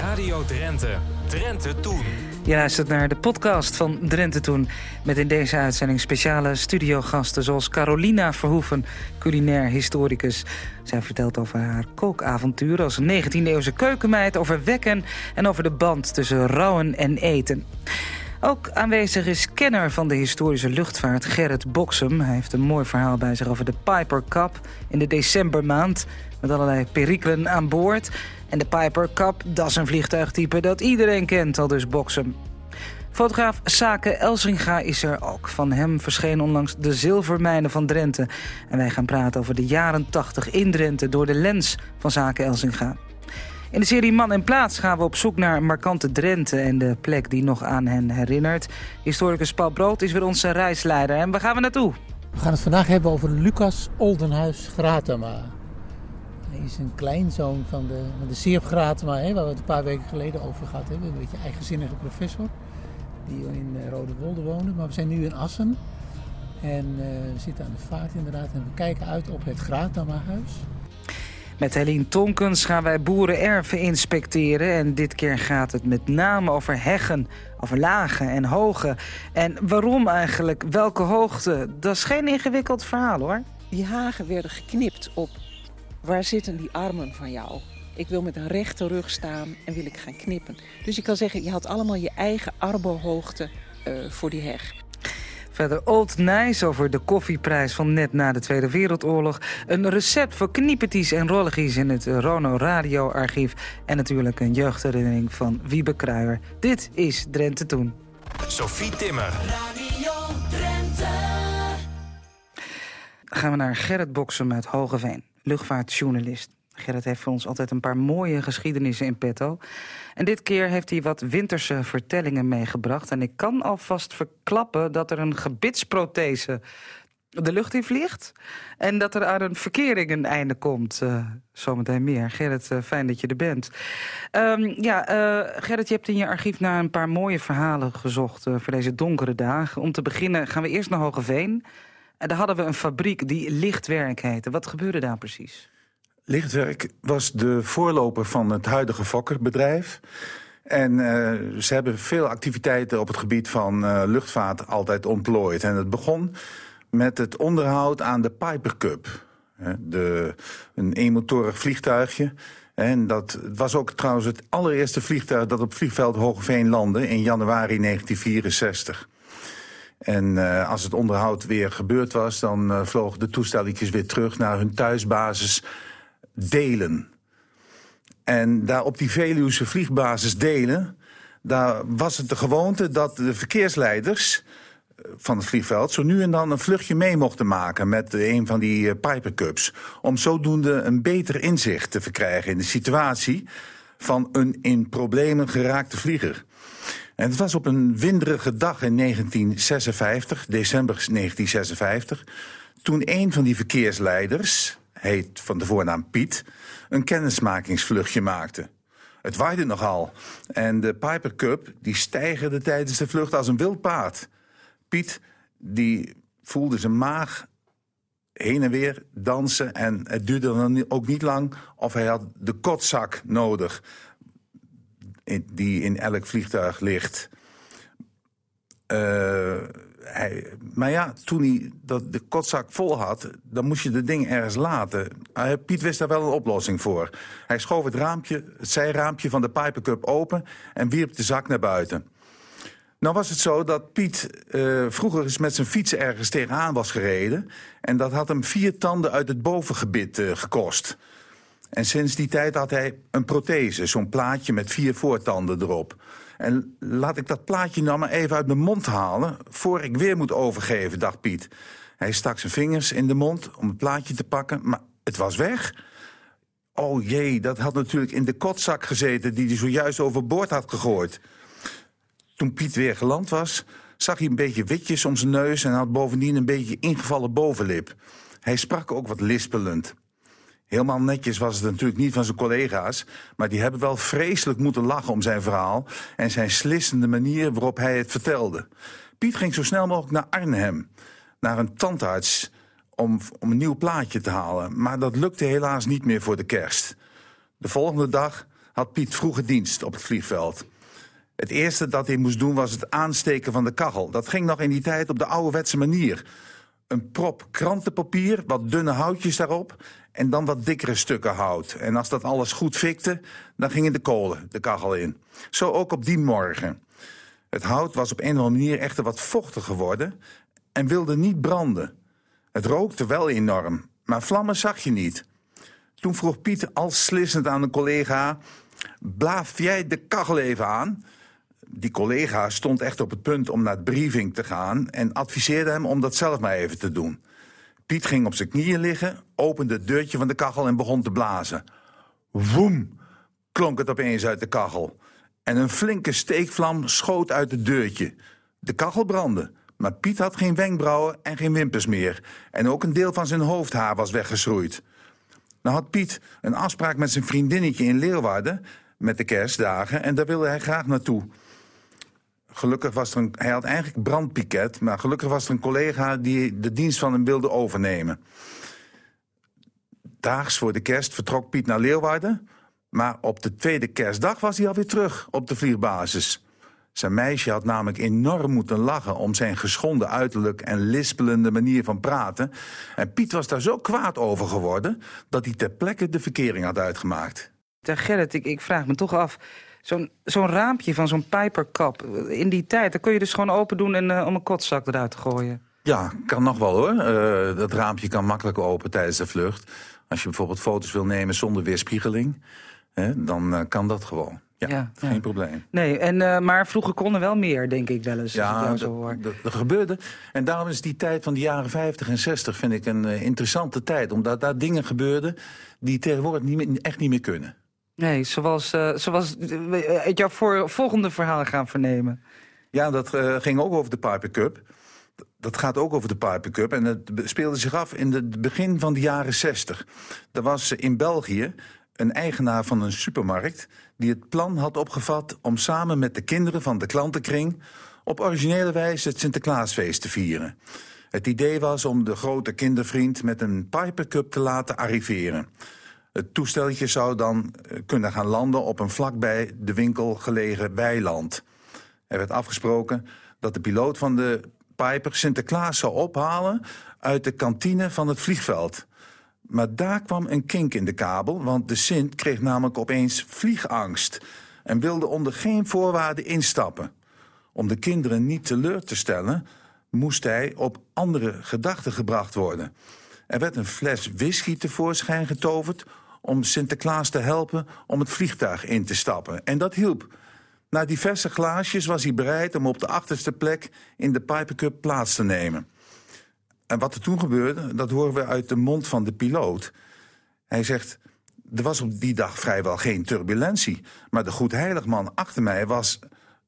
Radio Drenthe. Drenthe Toen. Je luistert naar de podcast van Drenthe Toen. Met in deze uitzending speciale studiogasten zoals Carolina Verhoeven, culinair historicus. Zij vertelt over haar kookavontuur als 19e-eeuwse keukenmeid, over wekken en over de band tussen rouwen en eten. Ook aanwezig is kenner van de historische luchtvaart Gerrit Boksem. Hij heeft een mooi verhaal bij zich over de Piper Cup in de decembermaand... met allerlei perikelen aan boord. En de Piper Cup, dat is een vliegtuigtype dat iedereen kent, al dus Boksem. Fotograaf Sake Elsinga is er ook. Van hem verscheen onlangs de zilvermijnen van Drenthe. En wij gaan praten over de jaren 80 in Drenthe... door de lens van Sake Elsinga. In de serie Man en Plaats gaan we op zoek naar markante Drenthe... en de plek die nog aan hen herinnert. Historicus Paul Brood is weer onze reisleider. En waar gaan we naartoe? We gaan het vandaag hebben over Lucas Oldenhuis Gratema. Hij is een kleinzoon van de, van de Seerp Gratema, hè, waar we het een paar weken geleden over gehad hebben. Een beetje eigenzinnige professor die in uh, Rode Wolde woonde. Maar we zijn nu in Assen. En uh, we zitten aan de vaart inderdaad en we kijken uit op het Gratema-huis. Met Helene Tonkens gaan wij boerenerven inspecteren. En dit keer gaat het met name over heggen, over lagen en hogen. En waarom eigenlijk? Welke hoogte? Dat is geen ingewikkeld verhaal hoor. Die hagen werden geknipt op waar zitten die armen van jou? Ik wil met een rechte rug staan en wil ik gaan knippen. Dus je kan zeggen, je had allemaal je eigen arbohoogte uh, voor die heg. Verder Old Nijs over de koffieprijs van net na de Tweede Wereldoorlog. Een recept voor kniepeties en rolligies in het Rono Radio Archief. En natuurlijk een jeugdherinnering van Wiebe Kruijer. Dit is Drenthe Toen. Sophie Timmer. Radio Drenthe. Gaan we naar Gerrit Boksen uit Hogeveen, luchtvaartjournalist. Gerrit heeft voor ons altijd een paar mooie geschiedenissen in petto. En dit keer heeft hij wat winterse vertellingen meegebracht. En ik kan alvast verklappen dat er een gebitsprothese de lucht in vliegt. En dat er aan een verkering een einde komt. Uh, zometeen meer. Gerrit, uh, fijn dat je er bent. Um, ja, uh, Gerrit, je hebt in je archief naar een paar mooie verhalen gezocht... voor deze donkere dagen. Om te beginnen gaan we eerst naar Hogeveen. En daar hadden we een fabriek die Lichtwerk heette. Wat gebeurde daar precies? Lichtwerk was de voorloper van het huidige Fokkerbedrijf. En uh, ze hebben veel activiteiten op het gebied van uh, luchtvaart altijd ontplooid. En het begon met het onderhoud aan de Piper Cup. De, een eenmotorig vliegtuigje. En dat was ook trouwens het allereerste vliegtuig dat op vliegveld Hogeveen landde in januari 1964. En uh, als het onderhoud weer gebeurd was, dan uh, vlogen de toestelletjes weer terug naar hun thuisbasis Delen. En daar op die Veluwse vliegbasis Delen, daar was het de gewoonte dat de verkeersleiders van het vliegveld zo nu en dan een vluchtje mee mochten maken met een van die uh, Piper Cups. Om zodoende een beter inzicht te verkrijgen in de situatie van een in problemen geraakte vlieger. En het was op een winderige dag in 1956, december 1956... toen een van die verkeersleiders, heet van de voornaam Piet... een kennismakingsvluchtje maakte. Het waaide nogal. En de Piper Cup die stijgerde tijdens de vlucht als een wild paard. Piet die voelde zijn maag heen en weer dansen. En het duurde dan ook niet lang of hij had de kotzak nodig die in elk vliegtuig ligt. Uh, maar ja, toen hij dat de kotzak vol had, dan moest je de ding ergens laten. Uh, Piet wist daar wel een oplossing voor. Hij schoof het, raampje, het zijraampje van de Piper Cup open en wierp de zak naar buiten. Nou was het zo dat Piet uh, vroeger eens met zijn fiets ergens tegenaan was gereden... en dat had hem vier tanden uit het bovengebit gekost... En sinds die tijd had hij een prothese, zo'n plaatje met vier voortanden erop. En laat ik dat plaatje nou maar even uit mijn mond halen... voor ik weer moet overgeven, dacht Piet. Hij stak zijn vingers in de mond om het plaatje te pakken, maar het was weg. Oh jee, dat had natuurlijk in de kotzak gezeten... die hij zojuist overboord had gegooid. Toen Piet weer geland was, zag hij een beetje witjes om zijn neus... en had bovendien een beetje ingevallen bovenlip. Hij sprak ook wat lispelend. Helemaal netjes was het natuurlijk niet van zijn collega's... maar die hebben wel vreselijk moeten lachen om zijn verhaal... en zijn slissende manier waarop hij het vertelde. Piet ging zo snel mogelijk naar Arnhem, naar een tandarts... om, om een nieuw plaatje te halen, maar dat lukte helaas niet meer voor de kerst. De volgende dag had Piet vroege dienst op het vliegveld. Het eerste dat hij moest doen was het aansteken van de kachel. Dat ging nog in die tijd op de ouderwetse manier. Een prop krantenpapier, wat dunne houtjes daarop... en dan wat dikkere stukken hout. En als dat alles goed fikte, dan gingen de kolen de kachel in. Zo ook op die morgen. Het hout was op een of andere manier echter wat vochtig geworden... en wilde niet branden. Het rookte wel enorm, maar vlammen zag je niet. Toen vroeg Piet al slissend aan een collega... blaaf jij de kachel even aan? Die collega stond echt op het punt om naar het briefing te gaan... en adviseerde hem om dat zelf maar even te doen. Piet ging op zijn knieën liggen, opende het deurtje van de kachel en begon te blazen. Woem, klonk het opeens uit de kachel. En een flinke steekvlam schoot uit het deurtje. De kachel brandde, maar Piet had geen wenkbrauwen en geen wimpers meer. En ook een deel van zijn hoofdhaar was weggeschroeid. Nou had Piet een afspraak met zijn vriendinnetje in Leeuwarden... met de kerstdagen, en daar wilde hij graag naartoe. Gelukkig was er een, hij had eigenlijk brandpiket... maar gelukkig was er een collega die de dienst van hem wilde overnemen. Daags voor de kerst vertrok Piet naar Leeuwarden... maar op de tweede kerstdag was hij alweer terug op de vliegbasis... Zijn meisje had namelijk enorm moeten lachen om zijn geschonden uiterlijk en lispelende manier van praten. En Piet was daar zo kwaad over geworden dat hij ter plekke de verkering had uitgemaakt. Gerrit, ik, ik vraag me toch af, zo'n zo'n raampje van zo'n pijperkap, in die tijd, dan kun je dus gewoon open doen en, uh, om een kotzak eruit te gooien. Ja, kan nog wel hoor. Uh, dat raampje kan makkelijk open tijdens de vlucht. Als je bijvoorbeeld foto's wil nemen zonder weerspiegeling, hè, dan uh, kan dat gewoon. Ja, ja, geen ja. probleem. Nee, en, uh, maar vroeger kon er wel meer, denk ik wel eens. Ja, dat gebeurde. En daarom is die tijd van de jaren 50 en 60 vind ik een interessante tijd. Omdat daar dingen gebeurden die tegenwoordig niet meer, echt niet meer kunnen. Nee, zoals, uh, zoals het jouw voor, volgende verhaal gaan vernemen. Ja, dat ging ook over de Piper Cup. Dat gaat ook over de Piper Cup. En het speelde zich af in het begin van de jaren 60. Er was in België een eigenaar van een supermarkt die het plan had opgevat om samen met de kinderen van de klantenkring op originele wijze het Sinterklaasfeest te vieren. Het idee was om de grote kindervriend met een Piper Cup te laten arriveren. Het toesteltje zou dan eh, kunnen gaan landen op een vlakbij de winkel gelegen weiland. Er werd afgesproken dat de piloot van de Piper Sinterklaas zou ophalen uit de kantine van het vliegveld. Maar daar kwam een kink in de kabel, want de Sint kreeg namelijk opeens vliegangst... en wilde onder geen voorwaarden instappen. Om de kinderen niet teleur te stellen, moest hij op andere gedachten gebracht worden. Er werd een fles whisky tevoorschijn getoverd om Sinterklaas te helpen om het vliegtuig in te stappen. En dat hielp. Na diverse glaasjes was hij bereid om op de achterste plek in de Piper Cup plaats te nemen. En wat er toen gebeurde, dat horen we uit de mond van de piloot. Hij zegt, er was op die dag vrijwel geen turbulentie. Maar de goedheiligman achter mij was...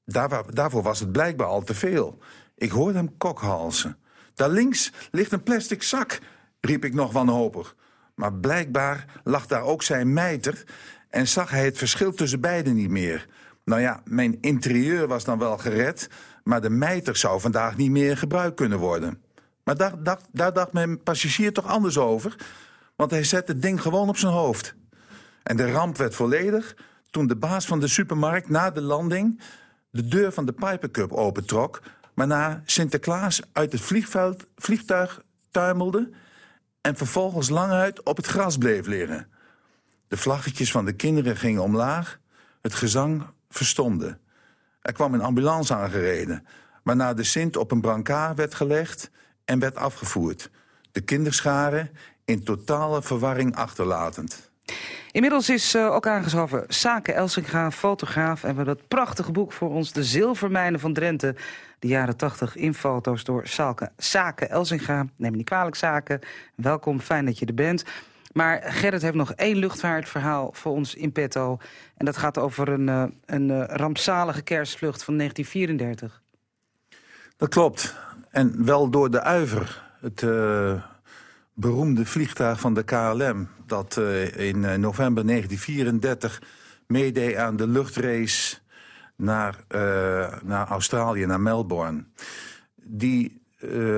Daar, daarvoor was het blijkbaar al te veel. Ik hoorde hem kokhalzen. Daar links ligt een plastic zak, riep ik nog wanhopig. Maar blijkbaar lag daar ook zijn mijter... en zag hij het verschil tussen beiden niet meer. Nou ja, mijn interieur was dan wel gered... maar de mijter zou vandaag niet meer gebruikt kunnen worden. Maar daar dacht, daar dacht mijn passagier toch anders over. Want hij zette het ding gewoon op zijn hoofd. En de ramp werd volledig toen de baas van de supermarkt na de landing... de deur van de Piper Cup opentrok... waarna Sinterklaas uit het vliegveld, vliegtuig tuimelde... en vervolgens lang uit op het gras bleef liggen. De vlaggetjes van de kinderen gingen omlaag. Het gezang verstomde. Er kwam een ambulance aangereden... waarna de Sint op een brancard werd gelegd en werd afgevoerd. De kinderscharen in totale verwarring achterlatend. Inmiddels is uh, ook aangeschoven Sake Elsinga, fotograaf... en we hebben dat prachtige boek voor ons, De Zilvermijnen van Drenthe... de jaren 80 in foto's door Salke. Sake Elsinga, neem me niet kwalijk Sake. Welkom, fijn dat je er bent. Maar Gerrit heeft nog één luchtvaartverhaal voor ons in petto. En dat gaat over een, uh, een uh, rampzalige kerstvlucht van 1934. Dat klopt. En wel door de Uiver, het beroemde vliegtuig van de KLM... dat uh, in uh, november 1934 meedeed aan de luchtrace naar, naar Australië, naar Melbourne. Die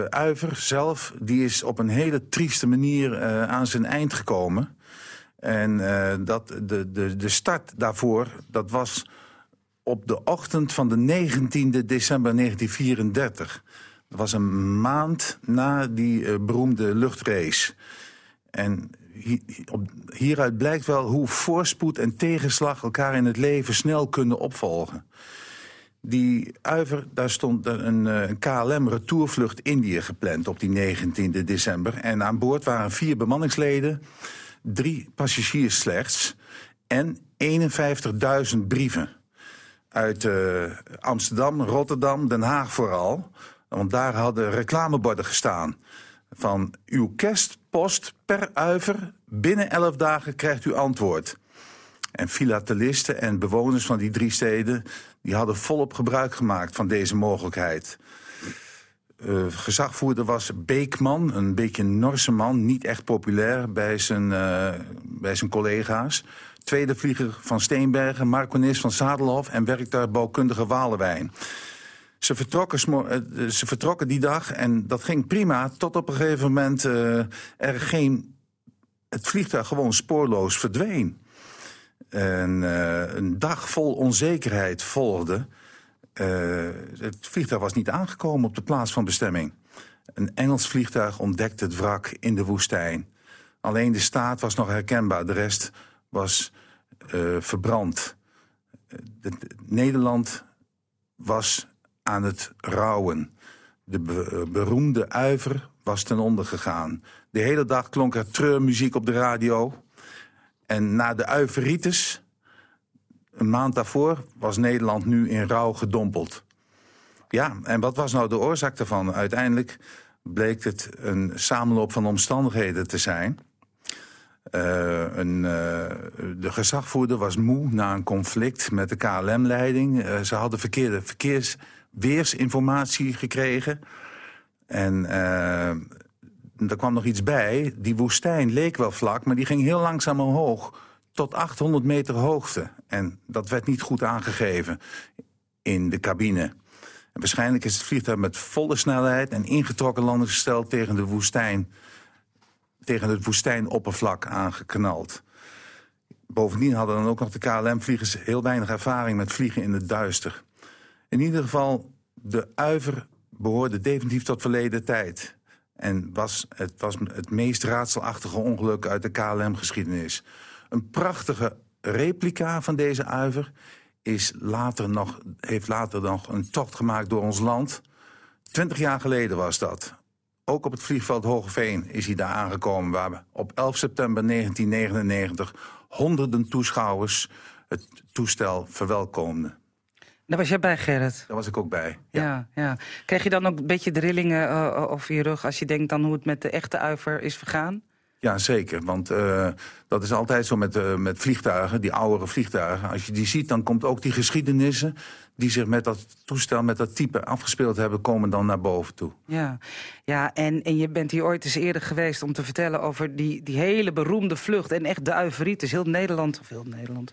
Uiver zelf die is op een hele trieste manier aan zijn eind gekomen... En dat, de, de, de start daarvoor, dat was op de ochtend van de 19e december 1934. Dat was een maand na die uh, beroemde luchtrace. En hieruit blijkt wel hoe voorspoed en tegenslag elkaar in het leven snel kunnen opvolgen. Die Uiver, daar stond een, eh, een KLM-retourvlucht Indië gepland op die 19 december. En aan boord waren vier bemanningsleden, drie passagiers slechts... en 51.000 brieven uit uh, Amsterdam, Rotterdam, Den Haag vooral. Want daar hadden reclameborden gestaan. Van uw kerstpost per uiver, binnen elf dagen krijgt u antwoord. En filatelisten en bewoners van die drie steden... die hadden volop gebruik gemaakt van deze mogelijkheid. Uh, gezagvoerder was Beekman, een beetje Norse man... niet echt populair bij zijn, uh, bij zijn collega's. Tweede vlieger van Steenbergen, Marconis van Zadelhof... en werktuigbouwkundige Walewijn. Ze vertrokken, uh, ze vertrokken die dag en dat ging prima... tot op een gegeven moment er geen, het vliegtuig gewoon spoorloos verdween. En uh, een dag vol onzekerheid volgde. Het vliegtuig was niet aangekomen op de plaats van bestemming. Een Engels vliegtuig ontdekte het wrak in de woestijn. Alleen de staat was nog herkenbaar, de rest was verbrand. De, de, Nederland was aan het rouwen. De be beroemde uiver was ten onder gegaan. De hele dag klonk er treurmuziek op de radio. En na de Uiveritis, een maand daarvoor, was Nederland nu in rouw gedompeld. Ja, en wat was nou de oorzaak daarvan? Uiteindelijk bleek het een samenloop van omstandigheden te zijn. Uh, een, uh, de gezagvoerder was moe na een conflict met de KLM-leiding. Ze hadden verkeerde verkeersweersinformatie gekregen. En er kwam nog iets bij. Die woestijn leek wel vlak, maar die ging heel langzaam omhoog. Tot 800 meter hoogte. En dat werd niet goed aangegeven in de cabine. En waarschijnlijk is het vliegtuig met volle snelheid en ingetrokken landingsgestel tegen de woestijn, tegen het woestijnoppervlak aangeknald. Bovendien hadden dan ook nog de KLM-vliegers heel weinig ervaring met vliegen in het duister. In ieder geval, de uiver behoorde definitief tot verleden tijd. En was, het was het meest raadselachtige ongeluk uit de KLM-geschiedenis. Een prachtige replica van deze uiver is later nog, heeft later nog een tocht gemaakt door ons land. Twintig jaar geleden was dat. Ook op het vliegveld Hogeveen is hij daar aangekomen... waar we op 11 september 1999 honderden toeschouwers het toestel verwelkomden. Daar was jij bij, Gerrit? Daar was ik ook bij, ja. ja, ja. Krijg je dan ook een beetje de rillingen uh, over je rug... als je denkt dan hoe het met de echte uiver is vergaan? Ja, zeker. Want uh, dat is altijd zo met, uh, met vliegtuigen, die oudere vliegtuigen. Als je die ziet, dan komt ook die geschiedenissen... die zich met dat toestel, met dat type afgespeeld hebben... komen dan naar boven toe. Ja, ja en, en je bent hier ooit eens eerder geweest om te vertellen... over die, die hele beroemde vlucht en echt de uiveritis. Heel Nederland, of heel Nederland...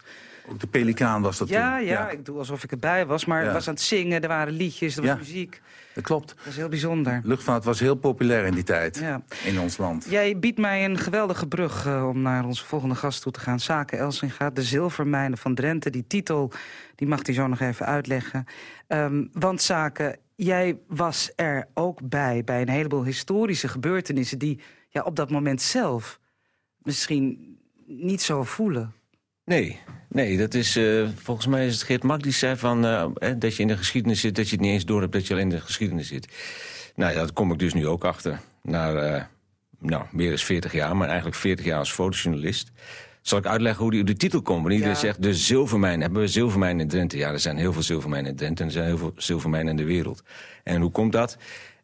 Ook de Pelikaan was dat ja, toen. Ja, ja, ik doe alsof ik erbij was. Maar ja. was aan het zingen, er waren liedjes, er was ja, muziek. Dat klopt. Dat is heel bijzonder. Luchtvaart was heel populair in die tijd in ons land. Jij biedt mij een geweldige brug uh, om naar onze volgende gast toe te gaan. Zaken Elsinga, de zilvermijnen van Drenthe. Die titel die mag hij zo nog even uitleggen. Um, want Zaken, jij was er ook bij... bij een heleboel historische gebeurtenissen... die ja, op dat moment zelf misschien niet zo voelen. Nee, nee, dat is, uh, volgens mij is het Geert Mak die zei van, uh, dat je in de geschiedenis zit... dat je het niet eens door hebt dat je al in de geschiedenis zit. Nou ja, daar kom ik dus nu ook achter. Na uh, nou, meer dan 40 jaar, maar eigenlijk 40 jaar als fotojournalist. Zal ik uitleggen hoe die, de titel komt? Want iedereen ja. zegt, de zilvermijn. Hebben we zilvermijnen in Drenthe? Ja, er zijn heel veel zilvermijnen in Drenthe... en er zijn heel veel zilvermijnen in de wereld. En hoe komt dat?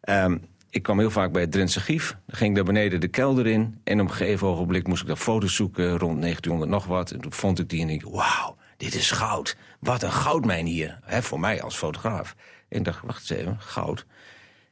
Um, ik kwam heel vaak bij het Drentse Gief. Dan ging ik daar beneden de kelder in. En op een gegeven ogenblik moest ik daar foto's zoeken, rond 1900 nog wat. En toen vond ik die en ik, wauw, dit is goud. Wat een goudmijn hier, hè, voor mij als fotograaf. En ik dacht, wacht eens even, goud.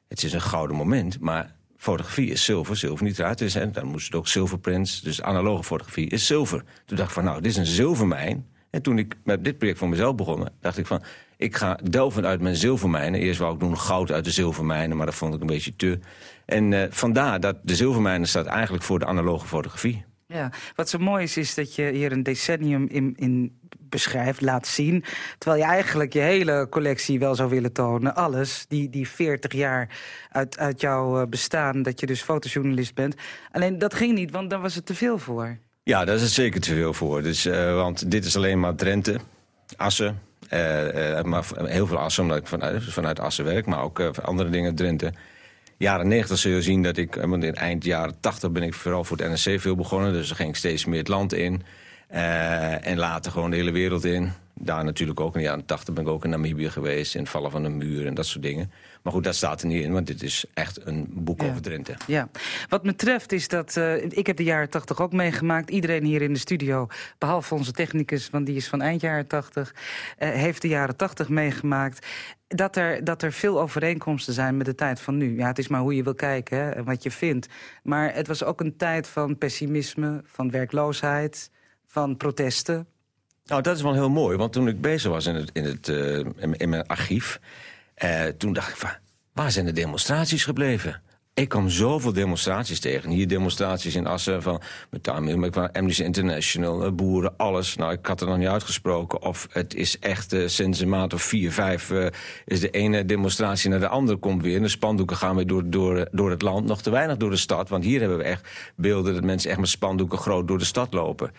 Het is een gouden moment, maar fotografie is zilver, zilver niet eruit. Dus, en dan moest het ook zilverprints, dus analoge fotografie is zilver. Toen dacht ik van, nou, dit is een zilvermijn. En toen ik met dit project voor mezelf begon, dacht ik van... ik ga delven uit mijn zilvermijnen. Eerst wou ik doen goud uit de zilvermijnen, maar dat vond ik een beetje te. En uh, vandaar dat de zilvermijnen staat eigenlijk voor de analoge fotografie. Ja, wat zo mooi is, is dat je hier een decennium in, in beschrijft, laat zien. Terwijl je eigenlijk je hele collectie wel zou willen tonen. Alles, die, die 40 jaar uit, uit jouw eh, bestaan, dat je dus fotojournalist bent. Alleen dat ging niet, want daar was het te veel voor. Ja, daar is het zeker te veel voor. Dus, uh, want dit is alleen maar Drenthe, Assen. Uh, maar heel veel Assen, omdat ik vanuit, vanuit Assen werk. Maar ook andere dingen Drenthe jaren 90 zul je zien dat ik, want in eind jaren 80 ben ik vooral voor het NRC veel begonnen. Dus dan ging ik steeds meer het land in. En later gewoon de hele wereld in. Daar natuurlijk ook in de jaren 80 ben ik ook in Namibië geweest. In het vallen van een muur en dat soort dingen. Maar goed, dat staat er niet in, want dit is echt een boek Ja. over Drenthe. Ja, wat me treft is dat... eh, ik heb de jaren 80 ook meegemaakt. Iedereen hier in de studio, behalve onze technicus... want die is van eind jaren 80, eh, heeft de jaren 80 meegemaakt. Dat er, dat er veel overeenkomsten zijn met de tijd van nu. Ja, het is maar hoe je wil kijken hè, en wat je vindt. Maar het was ook een tijd van pessimisme, van werkloosheid... van protesten. Nou, dat is wel heel mooi, want toen ik bezig was in, het, in, het, eh, in mijn archief... eh, toen dacht ik van, waar zijn de demonstraties gebleven? Ik kwam zoveel demonstraties tegen. Hier demonstraties in Assen van met Amnesty International, eh, boeren, alles. Nou, ik had er nog niet uitgesproken. Of het is echt eh, sinds een maand of vier, vijf... eh, is de ene demonstratie naar de andere komt weer. De spandoeken gaan weer door, door, door het land. Nog te weinig door de stad, want hier hebben we echt beelden... dat mensen echt met spandoeken groot door de stad lopen.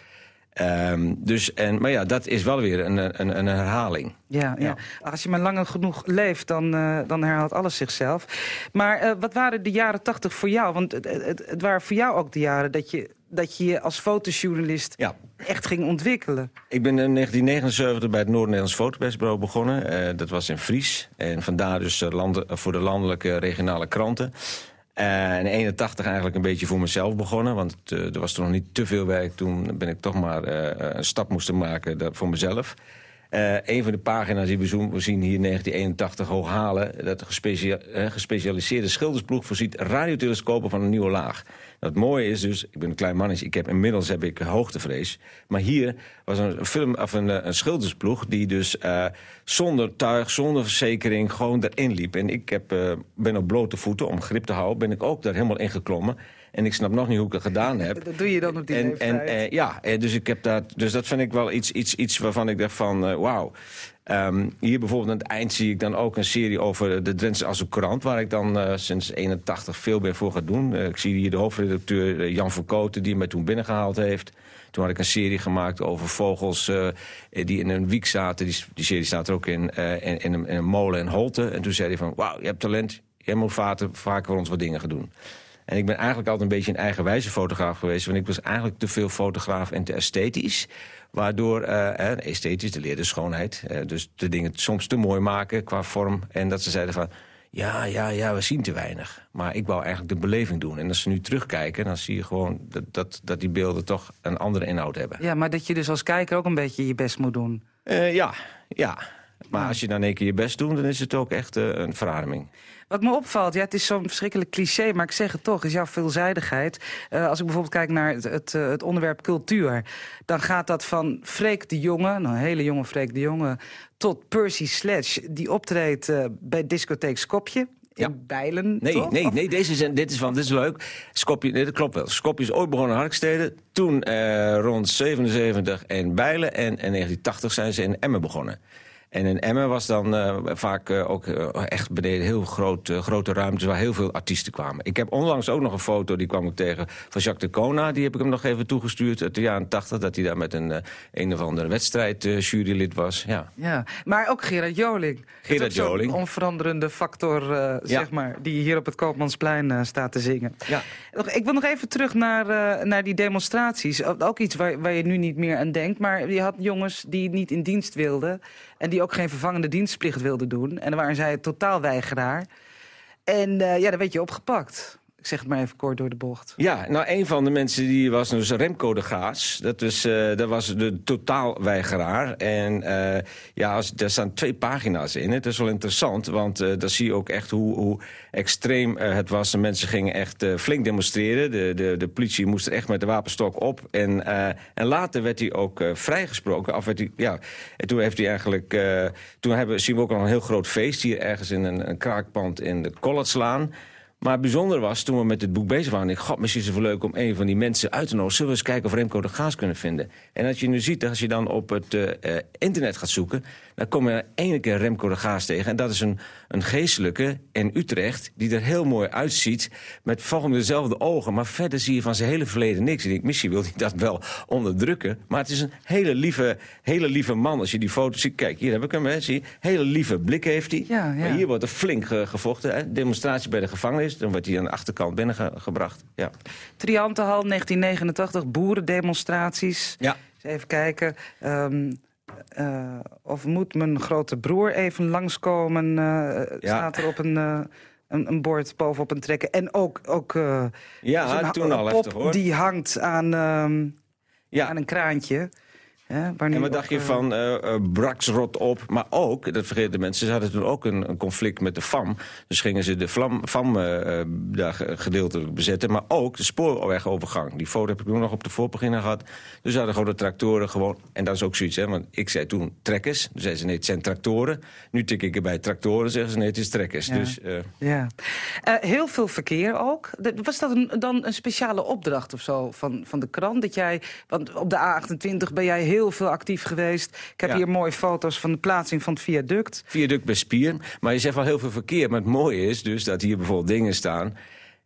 Ehm, dus, en, maar ja, dat is wel weer een, een, een herhaling. Ja, ja. als je maar langer genoeg leeft, dan, eh, dan herhaalt alles zichzelf. Maar eh, wat waren de jaren tachtig voor jou? Want het, het, het waren voor jou ook de jaren dat je dat je je als fotojournalist Ja. echt ging ontwikkelen. Ik ben in 1979 bij het Noord-Nederlands Fotopersbureau begonnen. Eh, dat was in Fries. En vandaar dus landen, voor de landelijke regionale kranten. Eh, in 81 eigenlijk een beetje voor mezelf begonnen. Want eh, er was nog niet te veel werk. Toen ben ik toch maar eh, een stap moesten maken voor mezelf. Eh, een van de pagina's die we zo- we zien hier 1981 hoog halen... dat gespecia- gespecialiseerde schildersploeg voorziet radiotelescopen van een nieuwe laag. Nou, het mooie is dus, ik ben een klein mannetje, ik heb, inmiddels heb ik hoogtevrees. Maar hier was een, film, of een, eh, een schildersploeg die dus eh, zonder tuig, zonder verzekering gewoon erin liep. En ik heb, ben op blote voeten, om grip te houden, ben ik ook daar helemaal ingeklommen. En ik snap nog niet hoe ik het gedaan heb. Dat doe je dan op die En, en leeftijd. eh, ja, eh, dus, ik heb dat, dus dat vind ik wel iets, iets, iets waarvan ik dacht van, eh, wauw. Ehm, hier bijvoorbeeld aan het eind zie ik dan ook een serie over de Drentse Assocourant... waar ik dan sinds 81 veel meer voor ga doen. Ik zie hier de hoofdredacteur Jan Verkoten die mij toen binnengehaald heeft. Toen had ik een serie gemaakt over vogels die in een wiek zaten. Die, die serie staat er ook in, in, in, een, in een molen in Holte. En toen zei hij van, wauw, je hebt talent. Jij moet vaker, vaker voor ons wat dingen gaan doen. En ik ben eigenlijk altijd een beetje een eigenwijze fotograaf geweest. Want ik was eigenlijk te veel fotograaf en te esthetisch. Waardoor, eh, esthetisch, de leerde schoonheid. eh, dus de dingen soms te mooi maken qua vorm. En dat ze zeiden van, ja, ja, ja, we zien te weinig. Maar ik wou eigenlijk de beleving doen. En als ze nu terugkijken, dan zie je gewoon dat, dat, dat die beelden toch een andere inhoud hebben. Ja, maar dat je dus als kijker ook een beetje je best moet doen. Eh, ja, ja. Maar als je dan één keer je best doet, dan is het ook echt eh, een verademing. Wat me opvalt, ja, het is zo'n verschrikkelijk cliché, maar ik zeg het toch, is jouw veelzijdigheid. Eh, als ik bijvoorbeeld kijk naar het, het, eh, het onderwerp cultuur, dan gaat dat van Freek de Jonge, nou, een hele jonge Freek de Jonge, tot Percy Sledge, die optreedt eh, bij discotheek Skopje in Ja. Bijlen. Nee, toch? nee, nee is, een- dit, is van, dit is leuk. Skopje, nee, dat klopt wel. Skopje is ooit begonnen in Harkstede. Toen eh, rond 77 in Bijlen. En in 1980 zijn ze in Emmen begonnen. En in Emmen was dan eh, vaak eh, ook eh, echt beneden heel groot, grote ruimtes... waar heel veel artiesten kwamen. Ik heb onlangs ook nog een foto, die kwam ik tegen... van Jacques de Cona, die heb ik hem nog even toegestuurd... uit de jaren 80, dat hij daar met een, een of andere wedstrijd jurylid was. Ja. Ja, maar ook Gerard Joling. Gerard Joling. onveranderende factor, zeg maar, die hier op het Koopmansplein staat te zingen. Ja. Ik wil nog even terug naar, naar die demonstraties. Ook ook iets waar, waar je nu niet meer aan denkt. Maar je had jongens die niet in dienst wilden... en die ook geen vervangende dienstplicht wilden doen. En dan waren zij totaal weigeraar. En eh, ja, dan werd je opgepakt. Ik zeg het maar even kort door de bocht. Ja, nou, een van de mensen die was dus Remco de Gaas. Dat, is, eh, dat was de totaalweigeraar. En eh, ja, daar staan twee pagina's in. Het is wel interessant, want eh daar zie je ook echt hoe, hoe extreem het was. De mensen gingen echt flink demonstreren. De, de, de politie moest er echt met de wapenstok op. En, en later werd hij ook vrijgesproken. Of werd hij, ja, en toen heeft hij eigenlijk... toen hebben, zien we ook al een heel groot feest hier ergens in een, een kraakpand in de Collettslaan. Maar het bijzonder was, toen we met dit boek bezig waren... ik god, misschien is het wel leuk om een van die mensen uit te nodigen. Zullen we eens kijken of Remco de Gaas kunnen vinden? En als je nu ziet, als je dan op het uh, internet gaat zoeken... dan kom je ene keer Remco de Gaas tegen. En dat is een, een geestelijke in Utrecht die er heel mooi uitziet... met volgens dezelfde ogen. Maar verder zie je van zijn hele verleden niks. Ik denk, misschien wil hij dat wel onderdrukken. Maar het is een hele lieve, hele lieve man. Als je die foto ziet, kijk, hier heb ik hem, hè, zie je. Hele lieve blik heeft hij. Ja, ja. Maar hier wordt er flink gevochten. Hè. Demonstratie bij de gevangenis. Dan wordt hij aan de achterkant binnengebracht. Ja. Triantenhal 1989, boerendemonstraties. Ja. even kijken. Um, uh, of moet mijn grote broer even langskomen? Uh, ja. Staat er op een... Uh, een, een bord bovenop een trekken. En ook, ook ja, toen al pop heftig, hoor. die hangt aan, um, ja. aan een kraantje. En wat dacht je van uh, uh, Brax rot op? Maar ook, dat vergeten mensen, ze hadden toen ook een, een conflict met de FAM. Dus gingen ze de FAM uh, daar gedeeltelijk bezetten. Maar ook de spoorwegovergang. Die foto heb ik nu nog op de voorpagina gehad. Dus ze hadden gewoon de tractoren gewoon... En dat is ook zoiets, hè, want ik zei toen trekkers. Toen zeiden ze nee, het zijn tractoren. Nu tik ik erbij tractoren, zeggen ze nee, het is trekkers. Ja. Dus, ja. heel veel verkeer ook. Was dat een, dan een speciale opdracht of zo van, van de krant? Dat jij, want op de A28 ben jij heel veel actief geweest. Ik heb Ja. hier mooie foto's van de plaatsing van het viaduct. viaduct bij Spier. Maar je zegt wel heel veel verkeer. Maar het mooie is dus dat hier bijvoorbeeld dingen staan...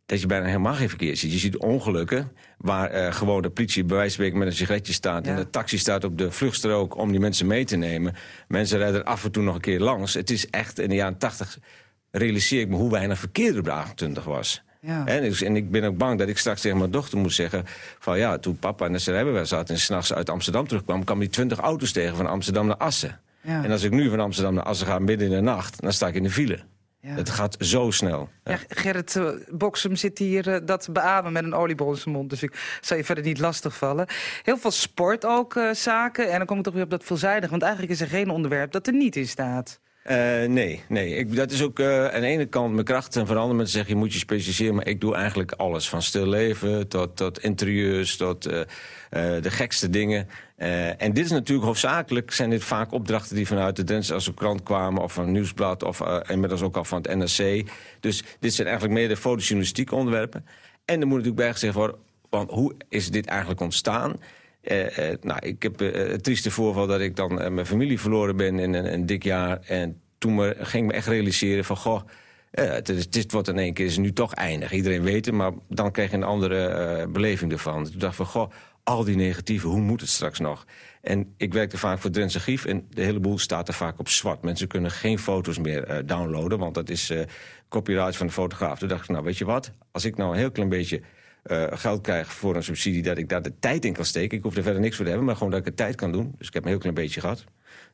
dat je bijna helemaal geen verkeer ziet. Je ziet ongelukken waar eh, gewoon de politie bij wijze van spreken met een sigaretje staat... Ja. en de taxi staat op de vluchtstrook om die mensen mee te nemen. Mensen rijden er af en toe nog een keer langs. Het is echt, in de jaren tachtig realiseer ik me hoe weinig verkeer er op de 28 was. Ja. En, dus- en ik ben ook bang dat ik straks tegen mijn dochter moet zeggen... van ja, toen papa in de rijbewijs zat en s'nachts uit Amsterdam terugkwam... kwam hij 20 auto's tegen van Amsterdam naar Assen. Ja. En als ik nu van Amsterdam naar Assen ga midden in de nacht... dan sta ik in de file. Ja. Het gaat zo snel. Ja, Gerrit uh, Boksem zit hier uh, dat te beamen met een oliebol in zijn mond. Dus ik zal je verder niet lastig vallen. Heel veel sport ook, uh, zaken. En dan kom ik toch weer op dat veelzijdig. Want eigenlijk is er geen onderwerp dat er niet in staat. Uh, nee, nee. Ik, dat is ook uh, aan de ene kant mijn kracht. En van de andere mensen zeggen, je moet je specialiseren. Maar ik doe eigenlijk alles. Van stil leven tot, tot interieurs, tot uh, de gekste dingen. en dit is natuurlijk hoofdzakelijk... zijn dit vaak opdrachten die vanuit de Drentse krant kwamen... of van Nieuwsblad of inmiddels ook al van het NRC. Dus dit zijn eigenlijk meer de fotojournalistieke onderwerpen. En er moet natuurlijk bijgezegd worden... Want hoe is dit eigenlijk ontstaan... Uh, uh, nou, ik heb uh, het trieste voorval dat ik dan mijn familie verloren ben in een, dik jaar. En toen ging ik me echt realiseren van, goh, het wordt in één keer is nu toch eindig. Iedereen weet het, maar dan kreeg je een andere beleving ervan. Toen dacht ik van, goh, al die negatieve, hoe moet het straks nog? En ik werkte vaak voor Drentse Archief en de hele boel staat er vaak op zwart. Mensen kunnen geen foto's meer downloaden, want dat is copyright van de fotograaf. Toen dacht ik, nou weet je wat, als ik nou een heel klein beetje... Uh, geld krijg voor een subsidie, dat ik daar de tijd in kan steken. Ik hoef er verder niks voor te hebben, maar gewoon dat ik de tijd kan doen. Dus ik heb een heel klein beetje gehad.